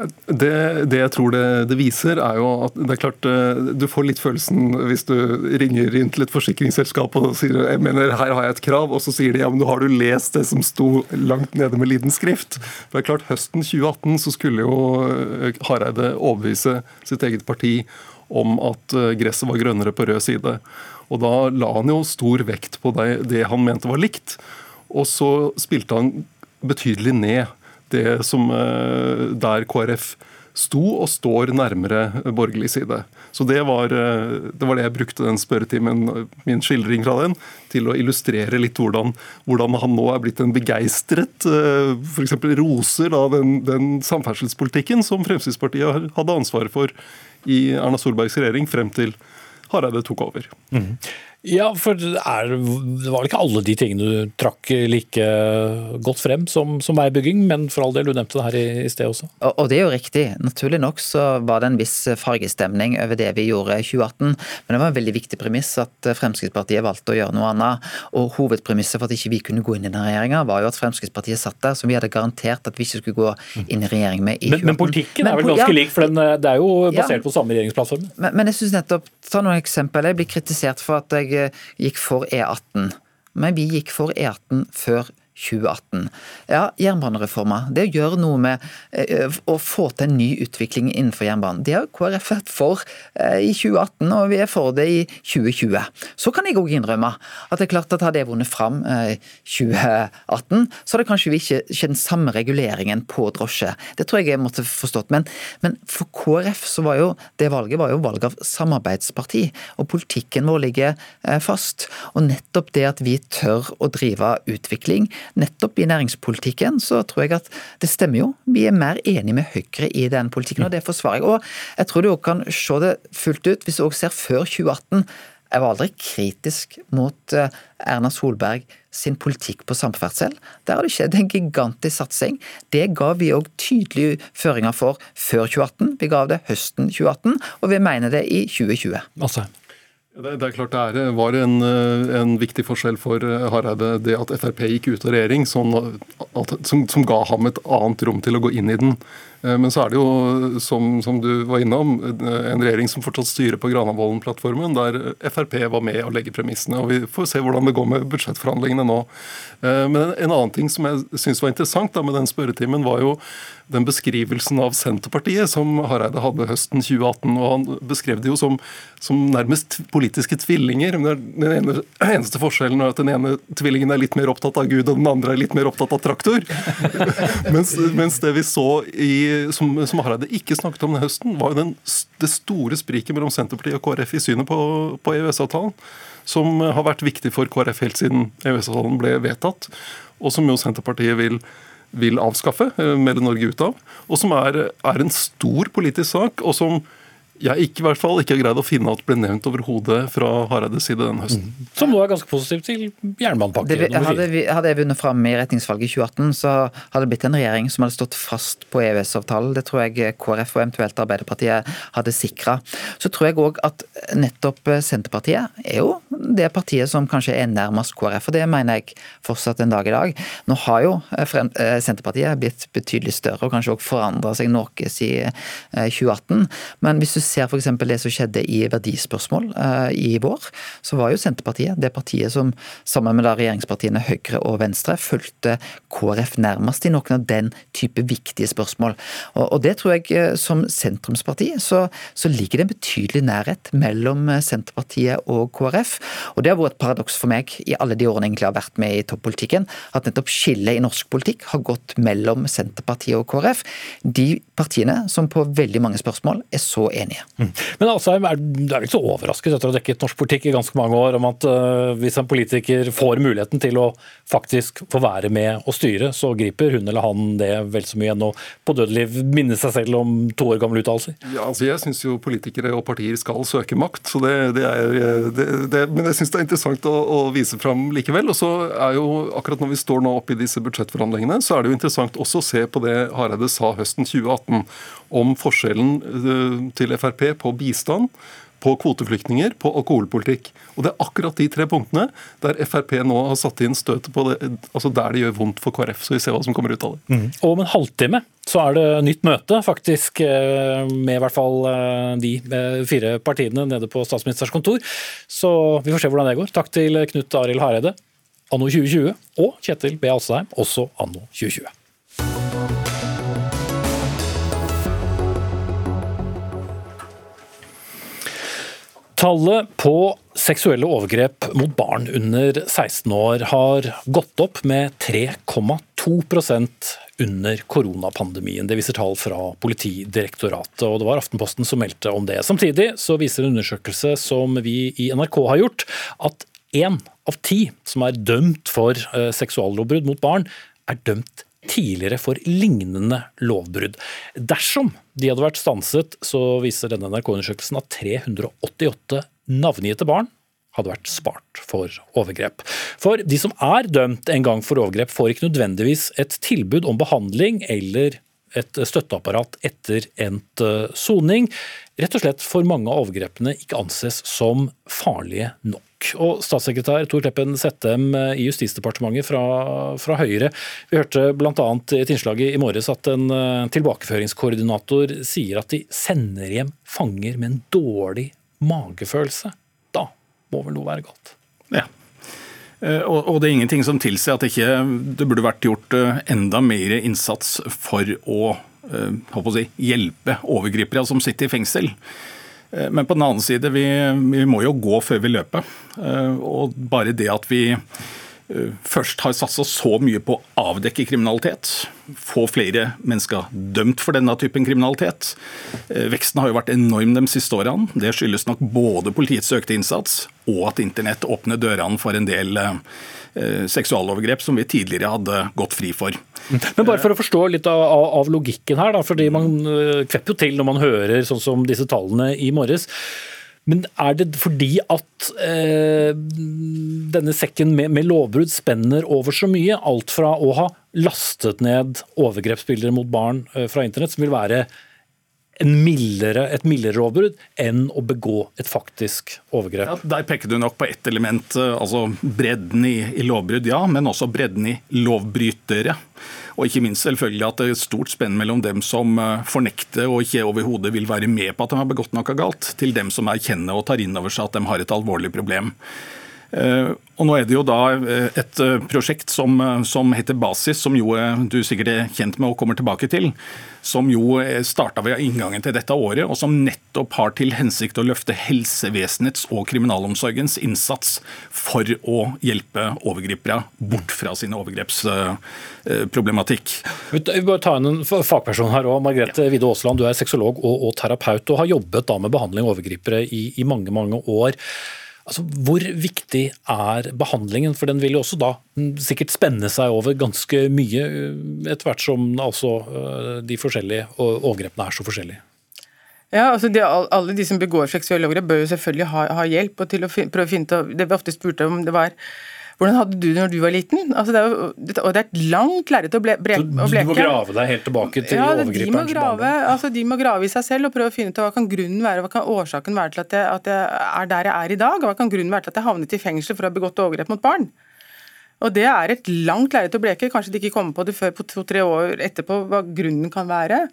Det, det, jeg tror det, det, viser, er jo at det er klart eh, du får litt følelsen hvis du ringer inn til et forsikringsselskap og sier jeg mener her har jeg et krav, og så sier de ja, men har du lest det som sto langt nede med liten skrift? For det er klart Høsten 2018 så skulle jo eh, Hareide overbevise sitt eget parti om at eh, gresset var grønnere på rød side. Og da la han jo stor vekt på det, det han mente var likt. Og så spilte han betydelig ned det som eh, der KrF sto og står nærmere borgerlig side. Så det var, eh, det var, det jeg brukte den spørretimen, min skildring fra den, til å illustrere litt hvordan, hvordan han nå er blitt en begeistret eh, F.eks. roser da den, den, samferdselspolitikken som Fremskrittspartiet hadde ansvaret for i Erna Solbergs regjering frem til Hareide tok over. Mm. Ja, for er, det var vel ikke alle de tingene du trakk like godt frem som, som veibygging, men for all del, du nevnte det her i, i sted også. Og, og, det er jo riktig. Naturlig nok så var det en viss fargestemning over det vi gjorde i 2018, men det var en veldig viktig premiss at Fremskrittspartiet valgte å gjøre noe annet. Og hovedpremisset for at ikke vi kunne gå inn i den regjeringa, var jo at Fremskrittspartiet satt der, som vi hadde garantert at vi ikke skulle gå inn i regjering med i 2018. Men, men politikken er vel ganske ja, lik, for den, det er jo basert ja, på samme regjeringsplattform? Men, men jeg synes nettopp, ta noen eksempler. Jeg blir kritisert for at jeg Gikk for E18. Men vi gikk for E18 før 2018. Ja, jernbanereforma. Det å gjøre noe med eh, å få til en ny utvikling innenfor jernbanen. Det har KrF vært for eh, i 2018, og vi er for det i 2020. Så kan jeg òg innrømme at det er klart at hadde jeg vunnet fram i 2018, så hadde kanskje vi ikke den samme reguleringen på drosje. Det tror jeg jeg måtte forstått. Men, men for KrF så var jo det valget var jo valg av samarbeidsparti, og politikken vår ligger fast. Og nettopp det at vi tør å drive utvikling nettopp i næringspolitikken så tror jeg at det stemmer jo. Vi er mer enige med Høyre i den politikken, og det forsvarer jeg. Og jeg tror du òg kan se det fullt ut hvis du òg ser før 2018. Jeg var aldri kritisk mot eh, Erna Solberg sin politikk på samferdsel. Der har det skjedd en gigantisk satsing. Det ga vi òg tydelige føringer for før 2018. Vi ga det høsten 2018, og vi mener det i 2020. Altså. Det, det er klart det er, var en, eh, en, viktig forskjell for eh, Hareide det at Frp gikk ut av regjering, sånn at, som, som, ga ham et annet rom til å gå inn i den. Eh, men så er det jo, som, som, du var innom, en regjering som fortsatt styrer på Granavolden-plattformen, der Frp var med å legge premissene. og Vi får se hvordan det går med budsjettforhandlingene nå. Eh, men en annen ting som jeg syns var interessant da med den spørretimen, var jo den beskrivelsen av Senterpartiet som Hareide hadde høsten 2018. og Han beskrev det jo som, som nærmest politiske tvillinger. men Den ene, eneste forskjellen er at den ene tvillingen er litt mer opptatt av Gud, og den andre er litt mer opptatt av traktor. mens, mens det vi så i som, som Hareide ikke snakket om den høsten, var jo den, det store spriket mellom Senterpartiet og KrF i synet på, på EØS-avtalen. Som har vært viktig for KrF helt siden EØS-avtalen ble vedtatt, og som jo Senterpartiet vil, vil avskaffe, eh, melde Norge ut av. Og som er, er en stor politisk sak, og som jeg ikke, i hvert fall ikke har greid å finne at ble nevnt overhodet fra Hareides side denne høsten. Mm. Som nå er ganske positiv til jernbanepakke det, hadde, vi, hadde, jeg vunnet fram i retningsvalget i 2018, så hadde det blitt en regjering som hadde stått fast på EØS-avtalen. Det tror jeg KrF og eventuelt Arbeiderpartiet hadde sikra. Så tror jeg òg at nettopp Senterpartiet er jo det partiet som kanskje er nærmest KrF, og det mener jeg fortsatt en dag i dag. Nå har jo eh, Senterpartiet blitt betydelig større og kanskje òg forandra seg noe siden 2018, eh, men hvis du ser f.eks. det som skjedde i verdispørsmål uh, i vår, så var jo Senterpartiet det partiet som sammen med regjeringspartiene Høyre og Venstre fulgte KrF nærmest i noen av den type viktige spørsmål. Og, det tror jeg uh, som sentrumsparti så, så, ligger det en betydelig nærhet mellom uh, Senterpartiet og KrF. Og det har vært et paradoks for meg i alle de årene jeg har vært med i toppolitikken, at nettopp skillet i norsk politikk har gått mellom Senterpartiet og KrF. De partiene som på veldig mange spørsmål er så enige. Mm. Men Alsheim er, er ikke så overrasket etter å ha dekket norsk politikk i ganske mange år om at uh, hvis en politiker får muligheten til å faktisk få være med og styre, så griper hun eller han det vel så mye enn å på dødeliv minne seg selv om to år gamle uttalelser? Ja, altså jeg syns jo politikere og partier skal søke makt, så det, det er det, det, Men jeg syns det er interessant å, å, vise fram likevel. Og så er jo akkurat når vi står nå oppe i disse budsjettforhandlingene, så er det jo interessant også å se på det Hareide sa høsten 2018 om forskjellen til til Frp på bistand, på kvoteflyktninger, på alkoholpolitikk. Og Det er akkurat de tre punktene der Frp nå har satt inn støtet på det, altså der det gjør vondt for KrF. Så vi ser hva som kommer ut av det. Mm. Og om en halvtime så er det nytt møte, faktisk, eh, med i hvert fall eh, de fire partiene nede på statsministerens kontor. Så vi får se hvordan det går. Takk til Knut Arild Hareide, anno 2020, og Kjetil B. Alstheim, også anno 2020. Tallet på seksuelle overgrep mot barn under 16 år har gått opp med 3,2% under koronapandemien. Det viser tall fra Politidirektoratet, og det var Aftenposten som meldte om det. Samtidig så viser en undersøkelse som vi i NRK har gjort, at én av ti som er dømt for eh, seksuallovbrudd mot barn, er dømt tidligere for lignende lovbrudd. Dersom de hadde vært stanset, så viser denne NRK-undersøkelsen at 388 navngitte barn hadde vært spart for overgrep. For de som er dømt en gang for overgrep, får ikke nødvendigvis et tilbud om behandling eller et støtteapparat etter endt eh, soning. Rett og slett for mange av overgrepene ikke anses som farlige nok. Og Statssekretær Tor Kleppen Settem eh, i Justisdepartementet fra, fra Høyre, vi hørte bl.a. i et innslag i morges at en eh, tilbakeføringskoordinator sier at de sender hjem fanger med en dårlig magefølelse. Da må vel noe være galt? Ja. Og, det er ingenting som tilsier at ikke det burde vært gjort enda mer innsats for å Eh, å si, hjelpe overgripere som sitter i fengsel. Eh, men på den annen side, vi, vi må jo gå før vi løper. Eh, og bare det at vi først har satsa så mye på å avdekke kriminalitet, få flere mennesker dømt for denne typen kriminalitet. Veksten har jo vært enorm de siste årene. Det skyldes nok både politiets økte innsats og at internett åpner dørene for en del seksualovergrep som vi tidligere hadde gått fri for. Men bare for å forstå litt av, av logikken her, da, fordi man øh, kvepper jo til når man hører sånn som disse tallene i morges. Men er det fordi at eh, denne sekken med, med, lovbrudd spenner over så mye? Alt fra å ha lastet ned overgrepsbilder mot barn eh, fra internett, som vil være mildere, et mildere lovbrudd enn å begå et faktisk overgrep. Ja, der peker du nok på ett element, eh, altså bredden i, i lovbrudd, ja, men også bredden i lovbrytere. Og ikke minst selvfølgelig at det er et stort spenn mellom dem som eh, fornekter og ikke overhodet vil være med på at de har begått noe galt, til dem som erkjenner og tar inn over seg at de har et alvorlig problem. Eh, og nå er det jo da eh, et prosjekt som, som, heter Basis, som jo du sikkert er kjent med og kommer tilbake til. Som jo starta ved inngangen til dette året, og som nettopp har til hensikt å løfte helsevesenets og kriminalomsorgens innsats for å hjelpe overgripere bort fra sin overgrepsproblematikk. Vi bør ta inn en fagperson her også. Margrethe Wide Aasland, du er sexolog og, og, terapeut og har jobbet da med behandling av overgripere i, i mange, mange år. Altså, hvor viktig er behandlingen? For den vil jo også da sikkert spenne seg over ganske mye, etter hvert som altså, de forskjellige overgrepene er så forskjellige. Ja, altså de, Alle de som begår seksuelle overgrep, bør jo selvfølgelig ha, ha hjelp. og til å prøve å finne Det vi ofte spurte om, det var hvordan hadde du det når du var liten? Altså, det er og det er et langt lerret å, bleke. Du må grave deg helt tilbake til ja, overgriperens barndom? Altså, de må grave i seg selv og prøve å finne ut hva kan grunnen være, hva kan årsaken være til at jeg, at jeg er der jeg er i dag? Hva kan grunnen være til at jeg havnet i fengsel for å ha begått overgrep mot barn? Og Det er et langt lerret å bleke. Kanskje de ikke kommer på det før på to-tre år etterpå hva grunnen kan være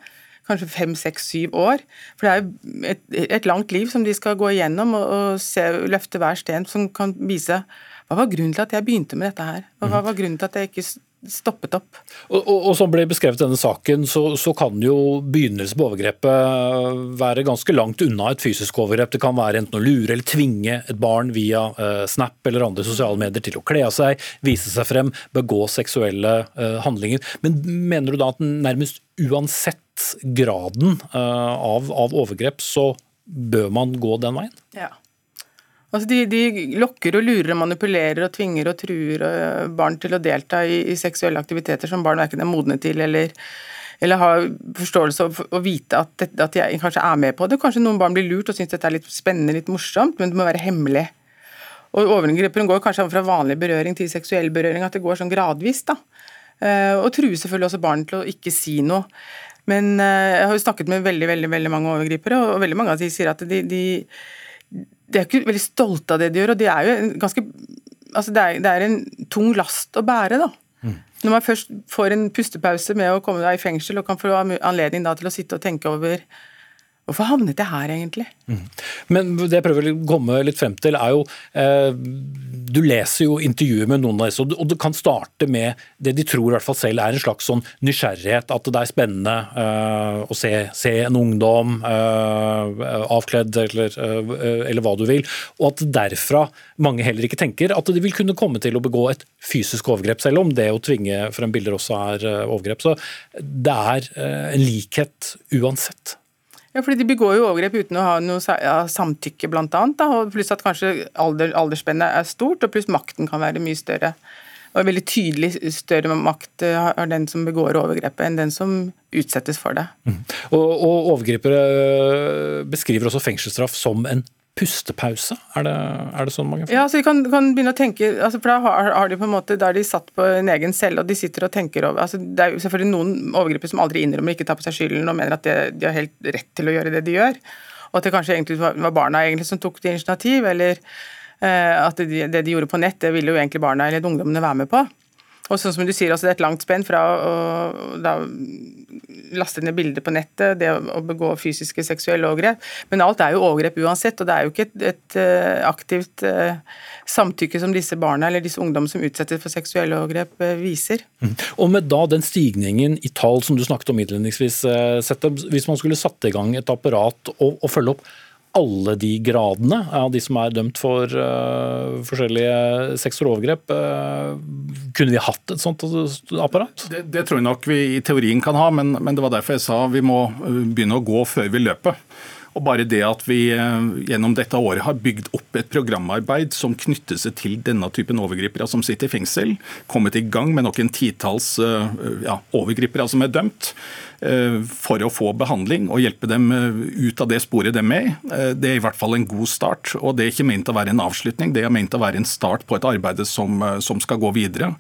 kanskje fem, seks, syv år. For det er jo et, et, langt liv som de skal gå igjennom og, og se, løfte hver sten som kan vise hva var grunnen til at jeg begynte med dette her? Hva var grunnen til at jeg ikke stoppet opp. Og, og, og Som ble beskrevet i denne saken, så, så kan jo begynnelsen på overgrepet være ganske langt unna et fysisk overgrep. Det kan være enten å lure eller tvinge et barn via uh, Snap eller andre sosiale medier til å kle av seg, vise seg frem, begå seksuelle uh, handlinger. Men mener du da at nærmest uansett graden uh, av, av overgrep, så bør man gå den veien? Ja. Altså de, de, lokker og lurer og manipulerer og tvinger og truer eh, barn til å delta i, i seksuelle aktiviteter som barn verken er modne til eller, eller har forståelse og, og vite at, det, at, de kanskje er med på det. Kanskje noen barn blir lurt og syns dette er litt spennende, litt morsomt, men det må være hemmelig. Og Overgriperen går kanskje fra vanlig berøring til seksuell berøring, at det går sånn gradvis. da. Uh, og truer selvfølgelig også barn til å ikke si noe. Men uh, jeg har jo snakket med veldig veldig, veldig mange overgripere, og veldig mange av de sier at de, de de er ikke veldig stolte av det de gjør, og de er jo ganske altså det, er, det er en tung last å bære, da. Mm. Når man først får en pustepause med å komme deg i fengsel og kan få anledning da til å sitte og tenke over Hvorfor havnet jeg her, egentlig? Mm. Men det jeg prøver å komme litt frem til, er jo eh, Du leser jo intervjuer med noen av disse, og du kan starte med det de tror i hvert fall selv er en slags sånn nysgjerrighet. At det er spennende eh, å se, se, en ungdom eh, avkledd eller, eller, hva du vil. Og at derfra mange heller ikke tenker at de vil kunne komme til å begå et fysisk overgrep, selv om det å tvinge frem bilder også er overgrep. Så det er en likhet uansett. Ja, fordi De begår jo overgrep uten å ha noe samtykke, blant annet, og pluss at kanskje alder, aldersspennet er stort, og pluss makten kan være mye større. Og veldig tydelig større makt eh, har den som begår overgrepet, enn den som utsettes for det. Mm. Og, og Overgripere beskriver også fengselsstraff som en pustepause? Er det, er det sånn mange får? Ja, så de kan, kan begynne å tenke, altså for da har, har, de på en måte, da er de satt på en egen celle, og de sitter og tenker over altså Det er selvfølgelig noen overgripere som aldri innrømmer ikke tar på seg skylden og mener at det, de har helt rett til å gjøre det de gjør, og at det kanskje egentlig var barna egentlig som tok det initiativ, eller eh, at det, det, de gjorde på nett, det ville jo egentlig barna eller ungdommene være med på. Og sånn som du sier, altså Det er et langt spenn fra å, da, laste ned bilder på nettet, det å, begå fysiske seksuelle overgrep. Men alt er jo overgrep uansett, og det er jo ikke et, et uh, aktivt uh, samtykke som disse barna eller disse ungdommene som utsettes for seksuelle overgrep, uh, viser. Mm. Og med da den stigningen i tall som du snakket om innledningsvis, hvis man skulle satt i gang et apparat og, og følge opp alle de gradene av de som er dømt for uh, forskjellige seksuelle overgrep. Uh, kunne vi hatt et sånt apparat? Det, det, tror jeg nok vi i teorien kan ha, men, men, det var derfor jeg sa vi må eh, begynne å gå før vi løper. Og bare det at vi gjennom dette året har bygd opp et programarbeid som knytter seg til denne typen overgripere som sitter i fengsel, kommet i gang med noen titalls ja, overgripere som er dømt, Eh, for å få behandling og hjelpe dem eh, ut av det sporet de er i. Eh, det er i hvert fall en god start. og Det er ikke ment å være en avslutning, det er ment å være en start på et arbeid som, som skal gå videre.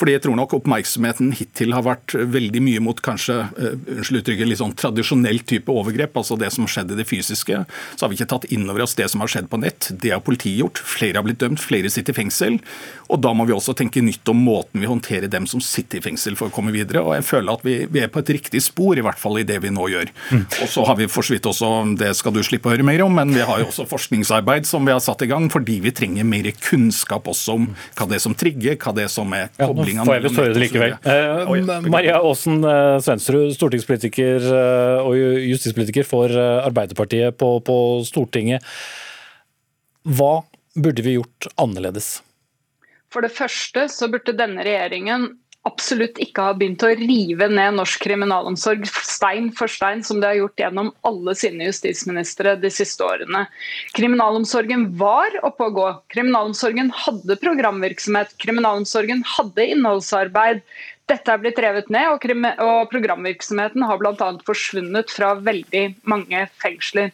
Fordi jeg tror nok oppmerksomheten hittil har vært veldig mye mot kanskje unnskyld uttrykket, litt sånn tradisjonell type overgrep, altså det som skjedde i det fysiske. Så har vi ikke tatt inn over oss det som har skjedd på nett. Det har politiet gjort. Flere har blitt dømt, flere sitter i fengsel. Og da må vi også tenke nytt om måten vi håndterer dem som sitter i fengsel for å komme videre. Og jeg føler at vi, vi er på et riktig spor i hvert fall i det vi nå gjør. Mm. Og så har vi for så vidt også, det skal du slippe å høre mer om, men vi har jo også forskningsarbeid som vi har satt i gang, fordi vi trenger mer kunnskap også om hva det er som trigger, hva det er som er koblinga Ja, får jeg visst høre det likevel. Eh, Maria Aasen eh, Svensrud, stortingspolitiker eh, og justispolitiker for eh, Arbeiderpartiet på, på Stortinget. Hva burde vi gjort annerledes? For det første så burde denne regjeringen absolutt ikke har begynt å rive ned norsk kriminalomsorg stein for stein, som de har gjort gjennom alle sine justisministre de siste årene. Kriminalomsorgen var oppe å gå. Kriminalomsorgen hadde programvirksomhet. Kriminalomsorgen hadde innholdsarbeid. Dette er blitt revet ned, og, programvirksomheten har bl.a. forsvunnet fra veldig mange fengsler.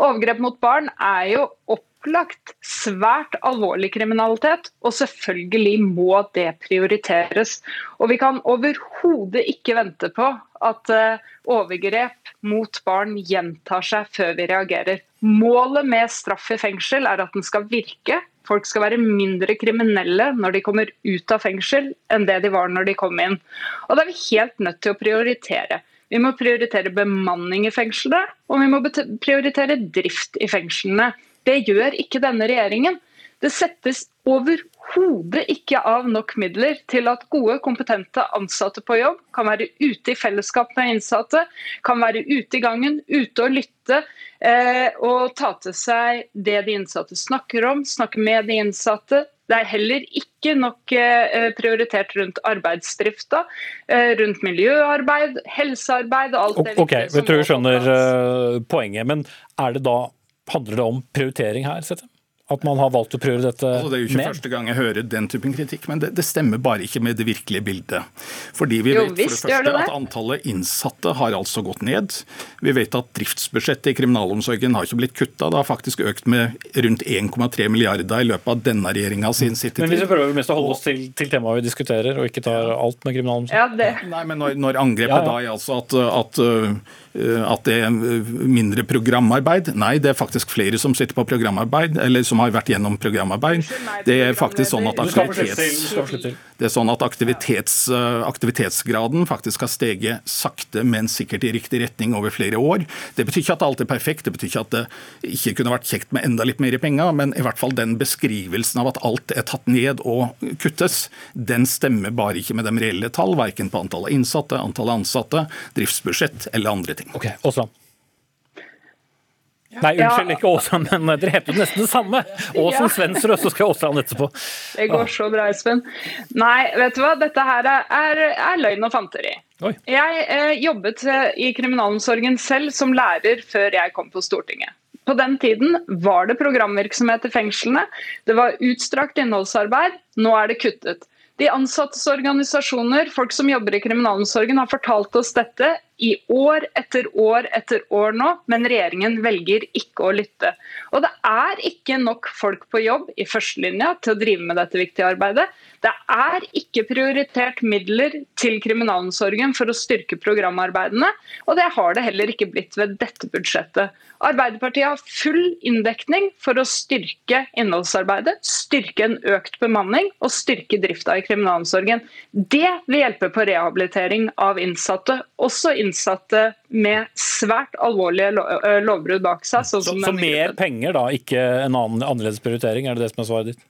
Overgrep mot barn er jo opplagt svært alvorlig kriminalitet, og selvfølgelig må det prioriteres. Og vi kan overhodet ikke vente på at eh, overgrep mot barn gjentar seg før vi reagerer. Målet med straff i fengsel er at den skal virke. Folk skal være mindre kriminelle når de kommer ut av fengsel, enn det de var når de kom inn. Og Da er vi helt nødt til å prioritere. Vi må prioritere bemanning i fengslene, og vi må prioritere drift i fengslene. Det gjør ikke denne regjeringen. Det settes overhodet ikke av nok midler til at gode, kompetente ansatte på jobb kan være ute i fellesskap med innsatte, kan være ute i gangen, ute og lytte eh, og ta til seg det de innsatte snakker om, snakke med de innsatte. Det er heller ikke nok eh, prioritert rundt arbeidsdrifta, eh, rundt miljøarbeid, helsearbeid og alt det Ok, vi tror vi skjønner uh, poenget, men er det da Handler det om prioritering her, Sette? At man har valgt å prøve dette ned? Altså, det er jo ikke ned. første gang jeg hører den typen kritikk, men det, det, stemmer bare ikke med det virkelige bildet. Fordi vi jo, vet for det første det at antallet innsatte har altså gått ned. Vi vet at driftsbudsjettet i kriminalomsorgen har ikke blitt kutta. Det har faktisk økt med rundt 1,3 milliarder i løpet av denne regjeringa sin sittetid. Men hvis vi prøver mest å holde oss til, til temaet vi diskuterer, og ikke tar alt med kriminalomsorgen? Ja, det. Nei, men når, når angrepet ja, ja. da er altså at, at Eh, at det er mindre programarbeid. Nei, det er faktisk flere som sitter på programarbeid, eller som har vært gjennom programarbeid. Det er faktisk sånn at, aktivitets, det er sånn at aktivitets, eh, aktivitetsgraden faktisk har steget sakte, men sikkert i riktig retning over flere år. Det betyr ikke at alt er perfekt, det betyr ikke at det ikke kunne vært kjekt med enda litt mer penger, men i hvert fall den beskrivelsen av at alt er tatt ned og kuttes, den stemmer bare ikke med de reelle tall, verken på antallet innsatte, antallet ansatte, driftsbudsjett eller andre ting Okay, Ok, Aasland. Nei, unnskyld, ikke Aasland, men dere heter jo nesten det samme. Åsen ja. Svensrud, så skal Aasland etterpå. Det går så bra, Espen. Nei, vet du hva, dette her er, er løgn og fanteri. Oi. Jeg eh, jobbet eh, i kriminalomsorgen selv som lærer før jeg kom på Stortinget. På den tiden var det programvirksomhet i fengslene, det var utstrakt innholdsarbeid, nå er det kuttet. De ansattes organisasjoner, folk som jobber i kriminalomsorgen, har fortalt oss dette i år etter år etter år nå, men regjeringen velger ikke å lytte. Og det er ikke nok folk på jobb i førstelinja til å drive med dette viktige arbeidet. Det er ikke prioritert midler til kriminalomsorgen for å styrke programarbeidene, og det har det heller ikke blitt ved dette budsjettet. Arbeiderpartiet har full inndekning for å styrke innholdsarbeidet, styrke en økt bemanning og styrke drifta i kriminalomsorgen. Det vil hjelpe på rehabilitering av innsatte, også innsatte med svært alvorlige lovbrudd bak seg. Sånn så, så mer penger, da, ikke en annen, annerledes prioritering, er det det som er svaret ditt?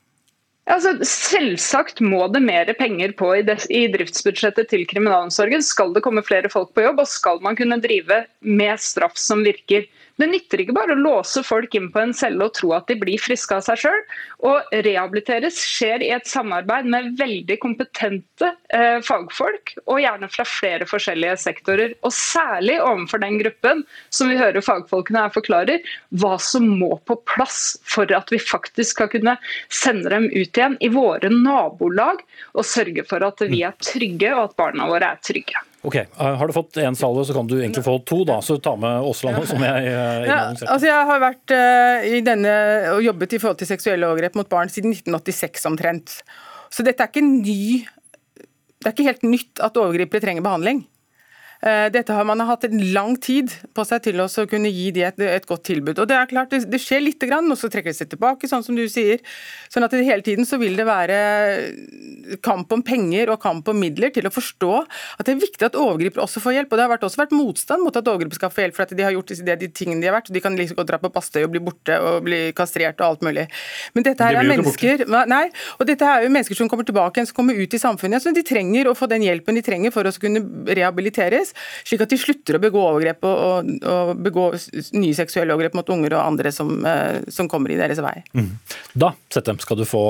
Altså, selvsagt må det mer penger på i, i, driftsbudsjettet til kriminalomsorgen. Skal det komme flere folk på jobb, og skal man kunne drive med straff som virker. Det nytter ikke bare å låse folk inn på en celle og tro at de blir friske av seg sjøl. Å rehabiliteres skjer i et samarbeid med veldig kompetente eh, fagfolk, og gjerne fra flere forskjellige sektorer. Og særlig overfor den gruppen som vi hører fagfolkene her forklarer, hva som må på plass for at vi faktisk skal kunne sende dem ut igjen i våre nabolag og sørge for at vi er trygge og at barna våre er trygge. Ok, eh, Har du fått én salve, så kan du egentlig få to. da, så Ta med Aasland, som jeg eh, ja, altså Jeg har vært uh, i denne og jobbet i forhold til seksuelle overgrep mot barn siden 1986 omtrent. Så dette er ikke ny Det er ikke helt nytt at overgripere trenger behandling. Eh, dette har man hatt en lang tid på seg til å kunne gi de et, et, godt tilbud. Og Det er klart, det, det skjer lite grann, og så trekker det seg tilbake, sånn som du sier. Sånn at det hele tiden så vil det være kamp om penger og kamp om midler til å forstå at det er viktig at overgripere også får hjelp. Og Det har vært, også vært motstand mot at overgripere skal få hjelp, for at de har gjort de, de tingene de har vært. De kan liksom gå dra på Bastøy og bli borte og bli kastrert og alt mulig. Men dette her de er mennesker nei, og dette er jo mennesker som kommer tilbake igjen, som kommer ut i samfunnet. så De trenger å få den hjelpen de trenger for å kunne rehabiliteres slik at de slutter å begå overgrep og, og, og begå nye seksuelle overgrep mot unger og andre som, eh, som kommer i deres vei. Mm. Da Settem, skal du få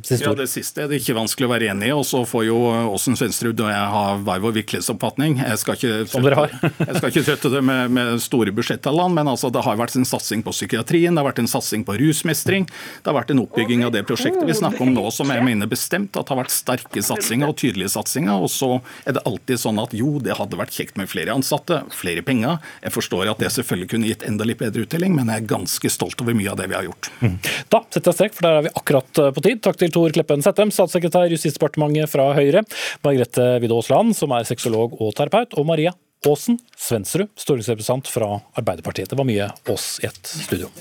siste ord. Ja, Det siste er det ikke vanskelig å være enig i. og Så får jo Åsen Svendsrud og jeg ha hver vår virkelighetsoppfatning. Jeg skal ikke trøtte, jeg skal ikke trøtte det med, med store budsjettallene, men altså, det har vært en satsing på psykiatrien, det har vært en satsing på rusmestring, det har vært en oppbygging av det prosjektet vi snakker om nå, som jeg mener bestemt at har vært sterke satsinger og tydelige satsinger. Og så er det alltid sånn at jo, det hadde vært kjekt med flere ansatte, flere penger. Jeg forstår at det selvfølgelig kunne gitt enda litt bedre uttelling, men jeg er ganske stolt over mye av det vi har gjort. Mm. Da setter jeg strek, for der er vi akkurat eh, på tid. Takk til Tor Kleppen Settem, statssekretær i Justisdepartementet fra Høyre, Margrethe Widde Aasland, som er sexolog og terapeut, og Maria Aasen Svendsrud, stortingsrepresentant fra Arbeiderpartiet. Det var mye oss i et studio.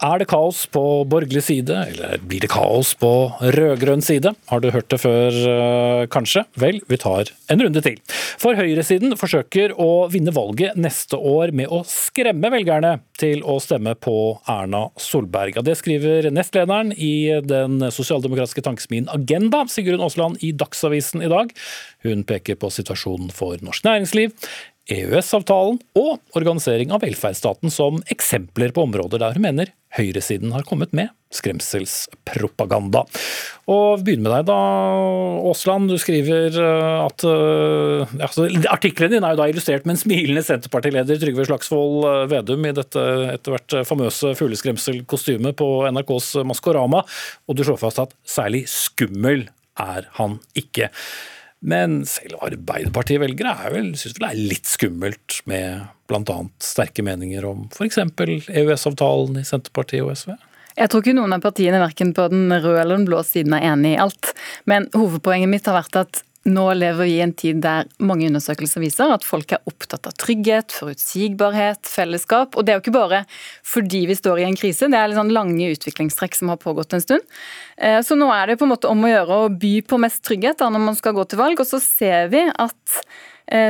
Er det kaos på borgerlig side, eller blir det kaos på rød-grønn side? Har du hørt det før, eh, kanskje? Vel, vi tar en runde til. For høyresiden forsøker å vinne valget neste år med å skremme velgerne til å stemme på Erna Solberg. Det skriver nestlederen i den sosialdemokratiske tankesmien Agenda, Sigrun Aasland, i Dagsavisen i dag. Hun peker på situasjonen for norsk næringsliv, EØS-avtalen og organisering av velferdsstaten som eksempler på områder der hun mener høyresiden har kommet med skremselspropaganda. Og begynner med deg da, Aasland. Du skriver eh, at uh, altså, Artikkelen din er jo da illustrert med en smilende Senterpartileder Trygve Slagsvold eh, Vedum i dette etter hvert famøse fugleskremselkostymet på NRKs Maskorama, og du slår fast at særlig skummel er han ikke. Men selv Arbeiderparti-velgere syns vel det er litt skummelt med bl.a. sterke meninger om f.eks. EØS-avtalen i Senterpartiet og SV? Jeg tror ikke noen av partiene verken på den røde eller den blå siden er enig i alt. Men hovedpoenget mitt har vært at nå lever vi i en tid der mange undersøkelser viser at folk er opptatt av trygghet, forutsigbarhet, fellesskap. Og det er jo ikke bare fordi vi står i en krise, det er litt sånn lange utviklingstrekk som har pågått en stund. Eh, så nå er det på en måte om å gjøre å by på mest trygghet da, når man skal gå til valg. Og så ser vi at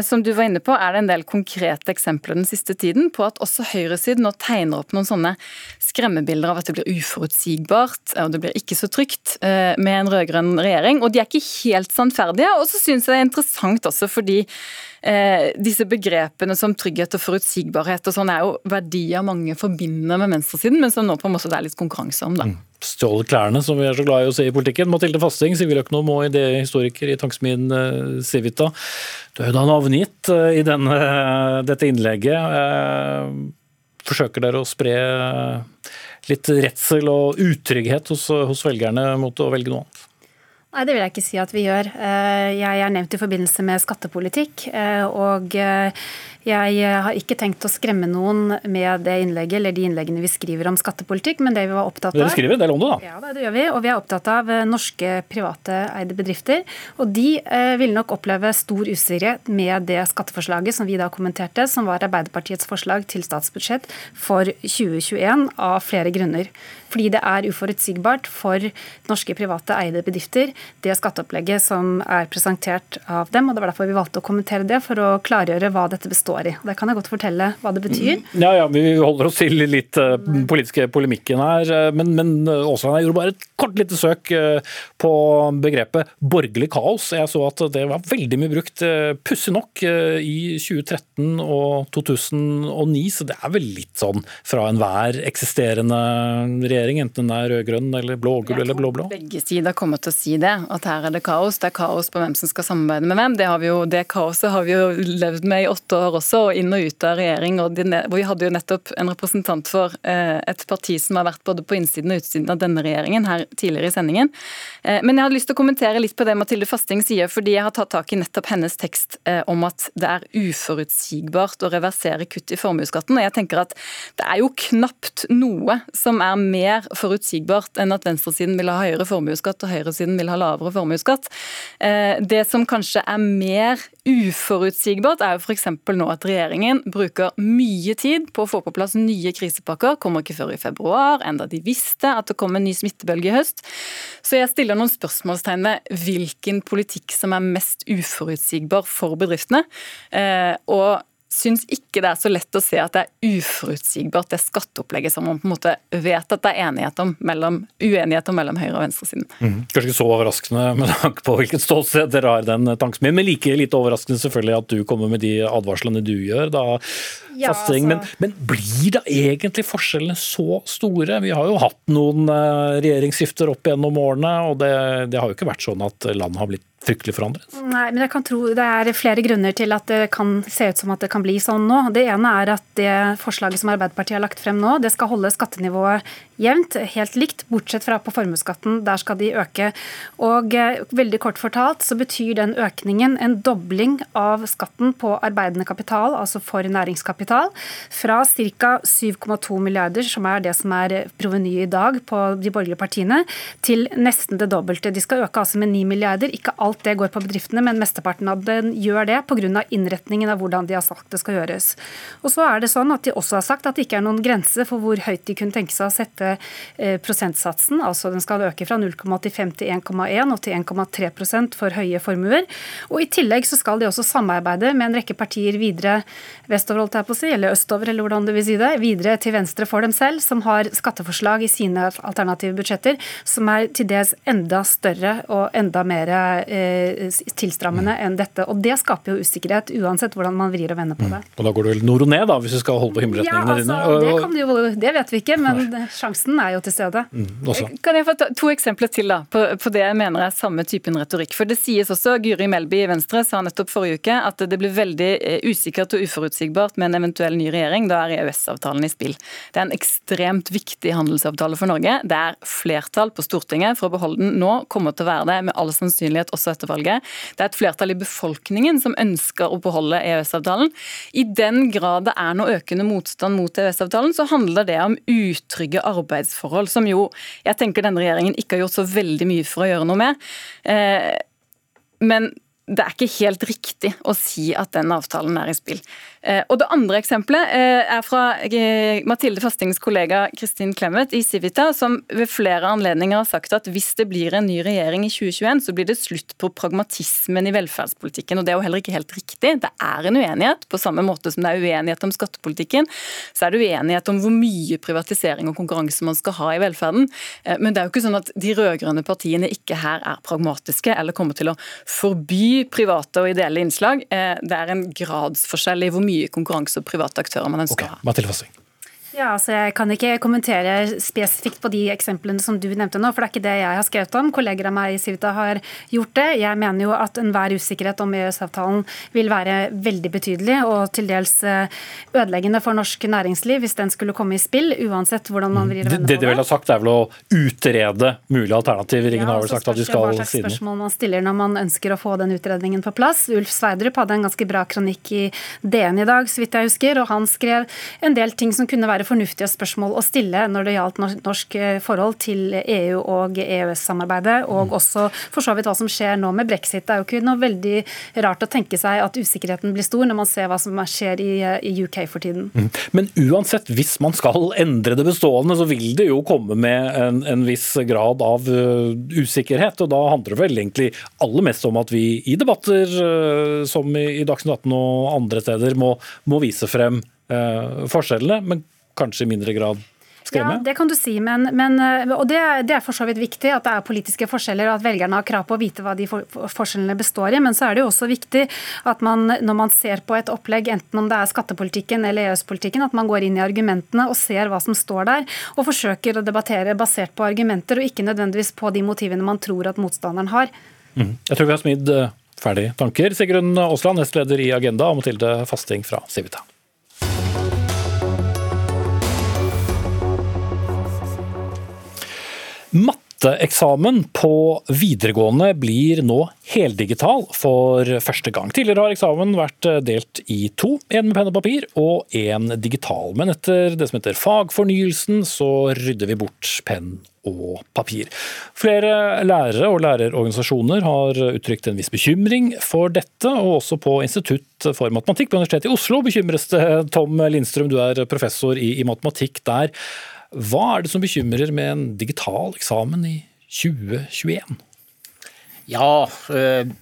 som du var inne på, er det en del konkrete eksempler den siste tiden på at også høyresiden nå tegner opp noen sånne skremmebilder av at det blir uforutsigbart og det blir ikke så trygt eh, med en rød-grønn regjering. Og de er ikke helt sannferdige. Og så syns jeg det er interessant også fordi eh, disse begrepene som trygghet og forutsigbarhet og sånn er jo verdier mange forbinder med venstresiden, men som nå på en måte det er litt konkurranse om. da. Mm stjålet klærne, som vi er så glad i å se i politikken. Mathilde Fasting, siviløkonom og idéhistoriker i tankesmien eh, Civita. Du er da navngitt eh, i denne, dette innlegget. Eh, Forsøker dere å spre litt redsel og utrygghet hos, hos velgerne mot å velge noe annet? Nei, det vil jeg ikke si at vi gjør. Eh, jeg er nevnt i forbindelse med skattepolitikk. Eh, og eh, jeg har ikke tenkt å skremme noen med det innlegget eller de innleggene vi skriver om skattepolitikk, men det vi var opptatt av Dere skriver en del om det, da? Ja, det gjør vi. Og vi er opptatt av norske private eide bedrifter. Og de vil nok oppleve stor usikkerhet med det skatteforslaget som vi da kommenterte, som var Arbeiderpartiets forslag til statsbudsjett for 2021, av flere grunner. Fordi det er uforutsigbart for norske private eide bedrifter, det skatteopplegget som er presentert av dem. og Det var derfor vi valgte å kommentere det, for å klargjøre hva dette består i. Det kan jeg godt fortelle hva det betyr. Mm. Ja, ja, Vi holder oss til litt uh, politiske polemikken her. Eh, men, men Åsland, jeg gjorde bare et kort lite søk på begrepet borgerlig kaos. Jeg så at det var veldig mye brukt, pussig nok, i 2013 og 2009. Så det er vel litt sånn fra enhver eksisterende regjering, enten den er rød-grønn eller blå-gul eller blå-blå? Begge sider kommer til å si det, at her er det kaos. Det er kaos på hvem som skal samarbeide med hvem. Det, har vi jo, det kaoset har vi jo levd med i åtte år også, og inn og ut av regjering. og Vi hadde jo nettopp en representant for eh, et parti som har vært både på innsiden og utsiden av denne regjeringen her tidligere i sendingen. Eh, men jeg hadde lyst til å kommentere litt på det Mathilde Fasting sier, fordi jeg har tatt tak i nettopp hennes tekst eh, om at det er uforutsigbart å reversere kutt i formuesskatten. og jeg tenker at Det er jo knapt noe som er mer forutsigbart enn at venstresiden vil ha høyere formuesskatt og høyresiden vil ha lavere formuesskatt. Det som kanskje er mer uforutsigbart, er jo f.eks. nå at regjeringen bruker mye tid på å få på plass nye krisepakker. Kommer ikke før i februar, enda de visste at det kom en ny smittebølge i høst. Så jeg stiller noen spørsmålstegn ved hvilken politikk som er mest uforutsigbar for bedriftene. Eh, og syns ikke det er så lett å se at det er uforutsigbart, det skatteopplegget som man på en måte vet at det er enighet om mellom, uenighet om mellom høyre- og venstresiden. Mm. Kanskje ikke så overraskende med tanke på hvilket ståsted dere har den tanken men like lite overraskende selvfølgelig at du kommer med de advarslene du gjør. da ja, altså... men, men, blir da egentlig forskjellene så store? Vi har jo hatt noen eh, regjeringsskifter opp gjennom årene, og det, det har jo ikke vært sånn at landet har blitt fryktelig forandret? Nei, men jeg kan tro Det er flere grunner til at det kan se ut som at det kan bli sånn nå. Det ene er at det forslaget som Arbeiderpartiet har lagt frem nå, det skal holde skattenivået jevnt, helt likt, bortsett fra på formuesskatten. Der skal de øke. Og eh, veldig kort fortalt så betyr den økningen en dobling av skatten på arbeidende kapital, altså for næringskapital, fra ca. 7,2 milliarder, som er det som er provenyet i dag på de borgerlige partiene, til nesten det dobbelte. De skal øke altså med 9 milliarder. Ikke alt alt det går på bedriftene, men mesteparten av den gjør det pga. innretningen av hvordan de har sagt det skal gjøres. Og så er det sånn at De også har sagt at det ikke er noen grense for hvor høyt de kunne tenke seg å sette eh, prosentsatsen. altså Den skal øke fra 0,85 til 1,1 og til 1,3% for høye formuer. Og I tillegg så skal de også samarbeide med en rekke partier videre vestover, holdt jeg på å si, eller østover, eller hvordan du vil si det, videre til venstre for dem selv, som har skatteforslag i sine alternative budsjetter som er til dels enda større og enda mer eh, tilstrammende enn dette. Og det skaper jo usikkerhet, uansett hvordan man vrir og vender på det. Mm. Og da går du vel nord og ned, da, hvis du skal holde på himmelretningene ja, altså, dine? Det, kan du jo, det vet vi ikke, men Nei. sjansen er jo til stede. Mm, kan jeg få to eksempler til da, på, på, det jeg mener er samme typen retorikk? For det sies også, Guri Melby i Venstre sa nettopp forrige uke at det blir veldig eh, usikkert og uforutsigbart med en eventuell ny regjering. Da er EØS-avtalen i spill. Det er en ekstremt viktig handelsavtale for Norge. Det er flertall på Stortinget for å beholde den nå, kommer til å være det med all sannsynlighet også etter valget. Det er et flertall i befolkningen som ønsker å beholde EØS-avtalen. I den grad det er noe økende motstand mot EØS-avtalen, så handler det om utrygge arbeidsforhold, som jo jeg tenker denne regjeringen ikke har gjort så veldig mye for å gjøre noe med. Eh, men det er ikke helt riktig å si at den avtalen er i spill. Eh, og Det andre eksempelet eh, er fra eh, Mathilde Fastings kollega Kristin Clemet i Civita, som ved flere anledninger har sagt at hvis det blir en ny regjering i 2021, så blir det slutt på pragmatismen i velferdspolitikken. Og Det er jo heller ikke helt riktig. Det er en uenighet. På samme måte som det er uenighet om skattepolitikken, så er det uenighet om hvor mye privatisering og konkurranse man skal ha i velferden. Men det er jo ikke sånn at de rød-grønne partiene ikke her er pragmatiske eller kommer til å forby private og ideelle innslag. Det er en gradsforskjell i hvor mye konkurranse og private aktører man ønsker okay. å ha. Ja, altså Jeg kan ikke kommentere spesifikt på de eksemplene som du nevnte nå, for det er ikke det jeg har skrevet om. Kolleger av meg i Civita har gjort det. Jeg mener jo at enhver usikkerhet om EØS-avtalen vil være veldig betydelig og til dels eh, ødeleggende for norsk næringsliv hvis den skulle komme i spill, uansett hvordan man vrir og vender Det, det de vel har sagt, er vel å utrede mulige alternativer. Ingen har vel sagt at de skal Hva slags siden. spørsmål man stiller når man ønsker å få den utredningen på plass. Ulf Sverdrup hadde en ganske bra kronikk i DN i dag, så vidt jeg husker, og han skrev en del ting som kunne være fornuftige spørsmål å stille når det gjaldt norsk eh, forhold til EU og EØS-samarbeidet, og også for så vidt hva som skjer nå med brexit. Det er jo ikke noe veldig rart å tenke seg at usikkerheten blir stor når man ser hva som skjer i, eh, i UK for tiden. Mm. Men uansett, hvis man skal endre det bestående, så vil det jo komme med en, en viss grad av uh, usikkerhet. Og da handler det vel egentlig aller mest om at vi i debatter uh, som i, i Dagsnytt 18 og andre steder må, må vise frem forskjellene. men kanskje i mindre grad skremme? Ja, det kan du si, men, men og det, det, er for så vidt viktig at det er politiske forskjeller, og at velgerne har krav på å vite hva de for, forskjellene består i. Men så er det jo også viktig at man når man ser på et opplegg, enten om det er skattepolitikken eller EØS-politikken, at man går inn i argumentene og ser hva som står der, og forsøker å debattere basert på argumenter, og ikke nødvendigvis på de motivene man tror at motstanderen har. Mm. Jeg tror vi har smidd ferdige tanker. Sigrun Aasland, nestleder i Agenda, og Mathilde Fasting fra Civita. Matteeksamen på videregående blir nå heldigital for første gang. Tidligere har eksamen vært delt i to, én med penn og papir og én digital. Men etter det som heter fagfornyelsen, så rydder vi bort penn og papir. Flere lærere og lærerorganisasjoner har uttrykt en viss bekymring for dette, og også på Institutt for matematikk på Universitetet i Oslo bekymres det. Tom Lindstrøm, du er professor i, matematikk der. Hva er det som bekymrer med en digital eksamen i 2021? Ja,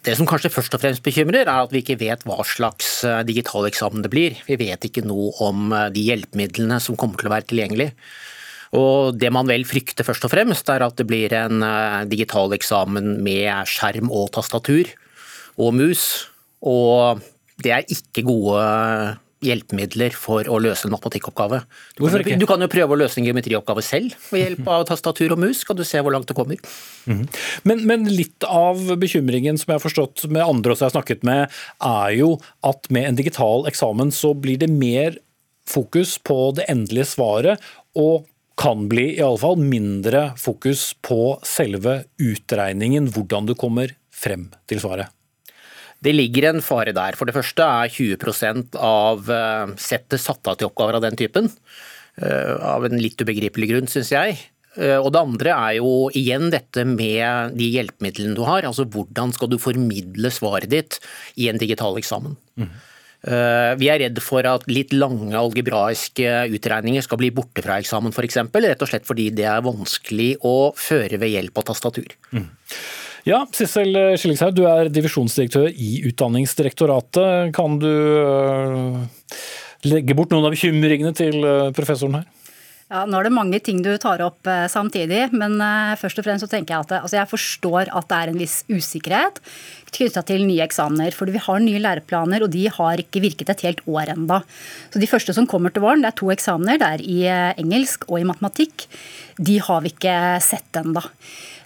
Det som kanskje først og fremst bekymrer, er at vi ikke vet hva slags digital eksamen det blir. Vi vet ikke noe om de hjelpemidlene som kommer til å være tilgjengelig. Og Det man vel frykter først og fremst, er at det blir en digital eksamen med skjerm og tastatur og mus. Og det er ikke gode hjelpemidler for å løse en matematikkoppgave. Du kan, du kan, jo prøve å løse en geometrioppgave selv ved hjelp av tastatur og mus. Kan du se hvor langt det kommer. Mm. Men, men, litt av bekymringen som jeg har forstått med andre som jeg har snakket med, er jo at med en digital eksamen så blir det mer fokus på det endelige svaret, og kan bli i alle fall mindre fokus på selve utregningen, hvordan du kommer frem til svaret. Det ligger en fare der. For det første er 20 av eh, settet satt av til oppgaver av den typen. Eh, av en litt ubegripelig grunn, syns jeg. Eh, og det andre er jo igjen dette med de hjelpemidlene du har. Altså hvordan skal du formidle svaret ditt i en digital eksamen. Mm. Vi er redd for at litt lange algebraiske utregninger skal bli borte fra eksamen f.eks. Rett og slett fordi det er vanskelig å føre ved hjelp av tastatur. Mm. Ja, Sissel Skillingshaug, du er divisjonsdirektør i Utdanningsdirektoratet. Kan du legge bort noen av bekymringene til professoren her? Ja, Nå er det mange ting du tar opp eh, samtidig, men eh, først og fremst så tenker jeg at altså jeg forstår at det er en viss usikkerhet knytta til nye eksamener. For vi har nye læreplaner, og de har ikke virket et helt år enda. Så De første som kommer til våren, det er to eksamener. Det er i eh, engelsk og i matematikk. De har vi ikke sett ennå.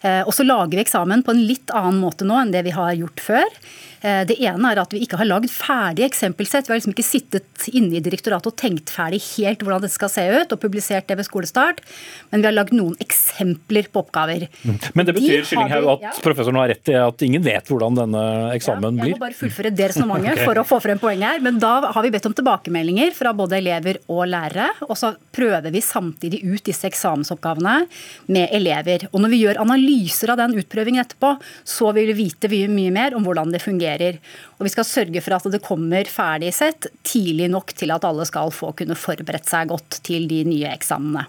Og så lager vi eksamen på en litt annen måte nå enn det vi har gjort før. Det ene er at vi ikke har lagd ferdig eksempelsett. Vi har liksom ikke sittet inne i direktoratet og tenkt ferdig helt hvordan det skal se ut, og publisert det ved skolestart. Men vi har lagd noen eksempler på oppgaver. Men det betyr Skillinghaug, at ja. professoren har rett i at ingen vet hvordan denne eksamen blir? Ja, jeg må bare fullføre det resonnementet okay. for å få frem poenget her. Men da har vi bedt om tilbakemeldinger fra både elever og lærere. Og så prøver vi samtidig ut disse eksamensoppgavene med elever. Og når vi gjør analyser av den utprøvingen etterpå, så vil vi vite mye mer om hvordan det fungerer fungerer. Og vi skal sørge for at det kommer ferdig sett tidlig nok til at alle skal få kunne forberedt seg godt til de nye eksamene.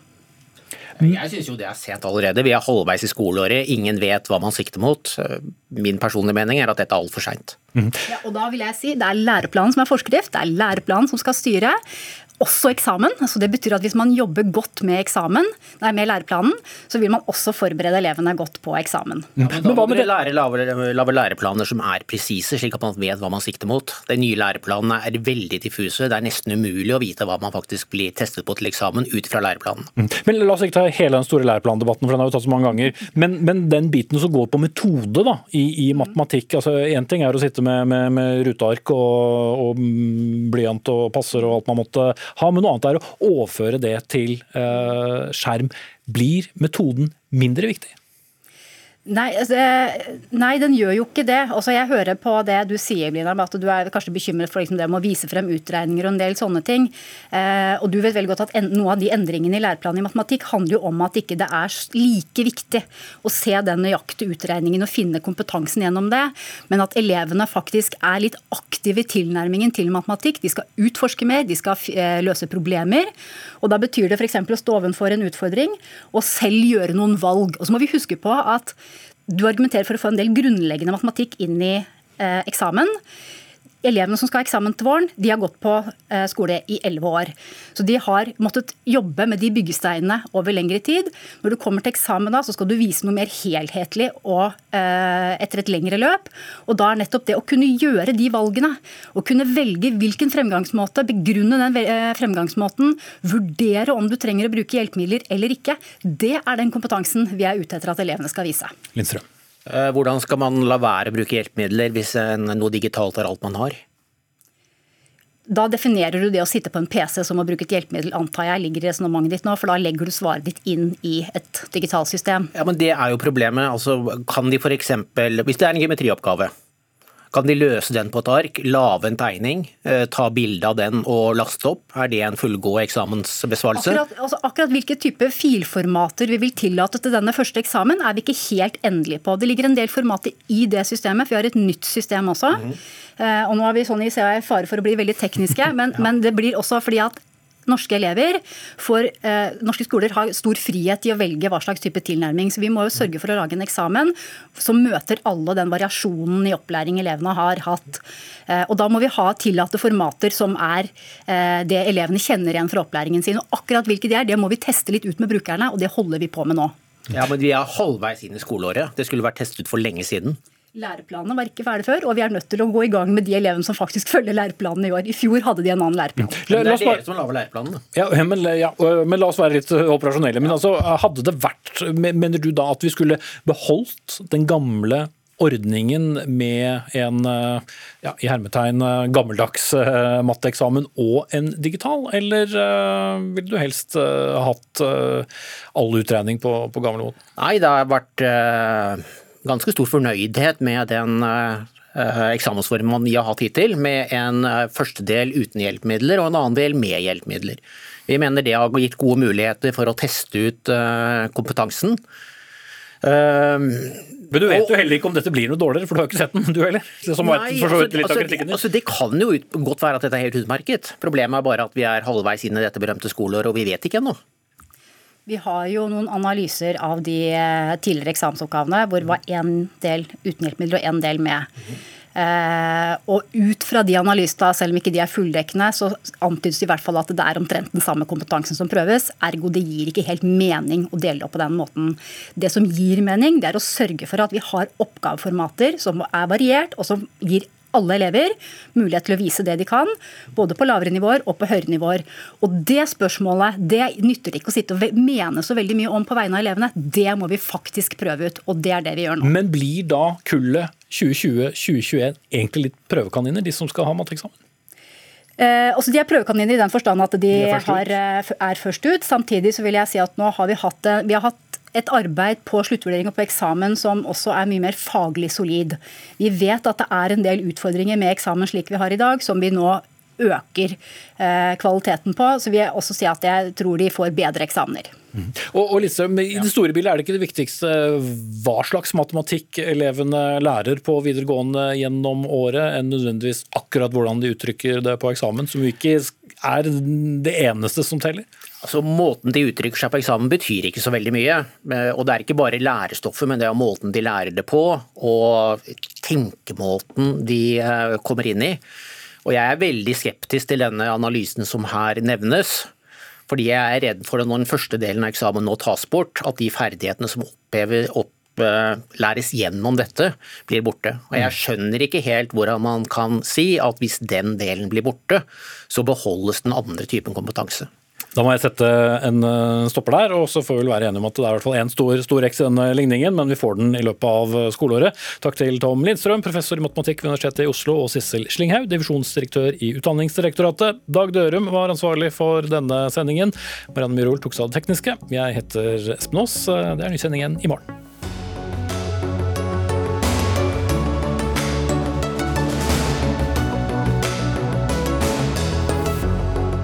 Jeg syns jo det er sent allerede. Vi er halvveis i skoleåret. Ingen vet hva man sikter mot. Min personlige mening er at dette er altfor seint. Mm. Ja, og da vil jeg si Det er læreplanen som er forskrift, det er læreplanen som skal styre. Også eksamen. så Det betyr at hvis man jobber godt med eksamen, nei, med læreplanen, så vil man også forberede elevene godt på eksamen. Ja, men da må dere lære lave, læreplaner som er presise, slik at man vet hva man sikter mot. De nye læreplanene er veldig diffuse. Det er nesten umulig å vite hva man faktisk blir testet på til eksamen ut fra læreplanen. Mm. Men La oss ikke ta hele den store læreplandebatten, for den har vi tatt så mange ganger. Men, men den biten som går på metode da, i, i matematikk. altså Én ting er å sitte med, med, med ruteark og, og blyant og passer og alt man måtte ha, men noe annet er å overføre det til eh, skjerm. Blir metoden mindre viktig? Nei, altså, nei, den gjør jo ikke det. Altså, jeg hører på det du sier, Blina, at du er kanskje bekymret for liksom, det med å vise frem utregninger og en del sånne ting. Eh, og du vet veldig godt at en, Noe av de endringene i læreplanen i matematikk handler jo om at ikke det er like viktig å se den nøyaktige utregningen og finne kompetansen gjennom det, men at elevene faktisk er litt aktive i tilnærmingen til matematikk. De skal utforske mer, de skal eh, løse problemer. og Da betyr det f.eks. å stå ovenfor en utfordring og selv gjøre noen valg. Og så må vi huske på at du argumenterer for å få en del grunnleggende matematikk inn i eh, eksamen. Elevene som skal ha eksamen til våren, de har gått på eh, skole i elleve år. Så de har måttet jobbe med de byggesteinene over lengre tid. Når du kommer til eksamen, da, så skal du vise noe mer helhetlig og eh, etter et lengre løp. Og da er nettopp det å kunne gjøre de valgene, å kunne velge hvilken fremgangsmåte, begrunne den eh, fremgangsmåten, vurdere om du trenger å bruke hjelpemidler eller ikke, det er den kompetansen vi er ute etter at elevene skal vise. Lindstrøm. Eh, hvordan skal man la være å bruke hjelpemidler hvis noe digitalt er alt man har? Da definerer du det å sitte på en PC som å bruke et hjelpemiddel, antar jeg ligger i resonnementet ditt nå, for da legger du svaret ditt inn i et digitalsystem. Ja, men Det er jo problemet. Altså, kan de f.eks. Hvis det er en geometrioppgave, kan de løse den på et ark, lage en tegning, eh, ta bilde av den og laste opp? Er det en fullgod eksamensbesvarelse? Akkurat, altså akkurat hvilke type filformater vi vil tillate til denne første eksamen, er vi ikke helt endelige på. Det ligger en del formater i det systemet, for vi har et nytt system også. Mm. Og nå er vi sånn i fare for å bli veldig tekniske, men, ja. men det blir også fordi at norske elever får eh, Norske skoler har stor frihet i å velge hva slags type tilnærming. Så vi må jo sørge for å lage en eksamen som møter alle den variasjonen i opplæring elevene har hatt. Eh, og da må vi ha tillatte formater som er eh, det elevene kjenner igjen fra opplæringen sin. Og akkurat hvilke de er, det må vi teste litt ut med brukerne, og det holder vi på med nå. Ja, men Vi er halvveis inn i skoleåret. Det skulle vært testet for lenge siden. Læreplanene var ikke ferdig før, og vi er nødt til å gå i gang med de elevene som faktisk følger læreplanene i år. I fjor hadde de en annen læreplan. Men det er dere som lager læreplanene. Ja, men, ja, men, la oss være litt operasjonelle. Men altså, hadde det vært, Mener du da at vi skulle beholdt den gamle ordningen med en ja, i hermetegn gammeldags matteeksamen og en digital, eller uh, ville du helst uh, hatt all utregning på, på gamlemåten? Nei, det har vært ganske stor fornøydhet med den eh, eksamensformen vi har hatt hittil, med en eh, første del uten hjelpemidler og en annen del med hjelpemidler. Vi mener det har gitt gode muligheter for å teste ut eh, kompetansen. Men du vet jo heller ikke om dette blir noe dårligere, for du har ikke sett den, du heller? Det, Nei, altså, altså, altså, det kan jo godt være at dette er helt utmerket. Problemet er bare at vi er halvveis inn i dette berømte skoleåret, og vi vet ikke ennå. Vi har jo noen analyser av de eh, tidligere eksamensoppgavene hvor det var én del uten hjelpemidler og én del med. Eh, og ut fra de analysene, selv om ikke de er fulldekkende, så antydes det i hvert fall at det er omtrent den samme kompetansen som prøves. Ergo det gir ikke helt mening å dele det opp på den måten. Det som gir mening, det er å sørge for at vi har oppgaveformater som er variert, og som gir alle elever mulighet til å vise det de kan, både på lavere nivåer og på høyere nivåer. Og Det spørsmålet det nytter ikke å sitte og mene så veldig mye om på vegne av elevene. Det må vi faktisk prøve ut, og det er det vi gjør nå. Men blir da kullet 2020-2021 egentlig litt prøvekaniner, de som skal ha matteeksamen? Eh, også de er prøvekaniner i den forstand at de, de er, først har, eh, er, først ut. Samtidig så vil jeg si at nå har vi hatt, vi har hatt et arbeid på sluttvurdering og på eksamen som også er mye mer faglig solid. Vi vet at det er en del utfordringer med eksamen slik vi har i dag, som vi nå øker eh, kvaliteten på. Så vil jeg også si at jeg tror de får bedre eksamener. Mm. Og, og liksom, I det store bildet er det ikke det viktigste hva slags matematikk elevene lærer på videregående gjennom året, enn nødvendigvis akkurat hvordan de uttrykker det på eksamen, som jo ikke er det eneste som teller? Altså, måten de uttrykker seg på eksamen betyr ikke så veldig mye. Eh, og det er ikke bare lærestoffet, men det er måten de lærer det på, og tenkemåten de eh, kommer inn i. Og jeg er veldig skeptisk til denne analysen som her nevnes. Fordi jeg er redd for at når den første delen av eksamen nå tas bort, at de ferdighetene som opphever, opplæres gjennom dette, blir borte. Og jeg skjønner ikke helt hvordan man kan si at hvis den delen blir borte, så beholdes den andre typen kompetanse. Da må jeg sette en eh, stopper der, og så får vi være enige om at det er i hvert fall én stor, stor X i denne ligningen, men vi får den i løpet av skoleåret. Takk til Tom Lindstrøm, professor i matematikk ved Universitetet i Oslo, og Sissel Slinghaug, divisjonsdirektør i Utdanningsdirektoratet. Dag Dørum var ansvarlig for denne sendingen. Marianne Myhrol tok seg av det tekniske. Jeg heter Espen Aas. Det er ny sending i morgen.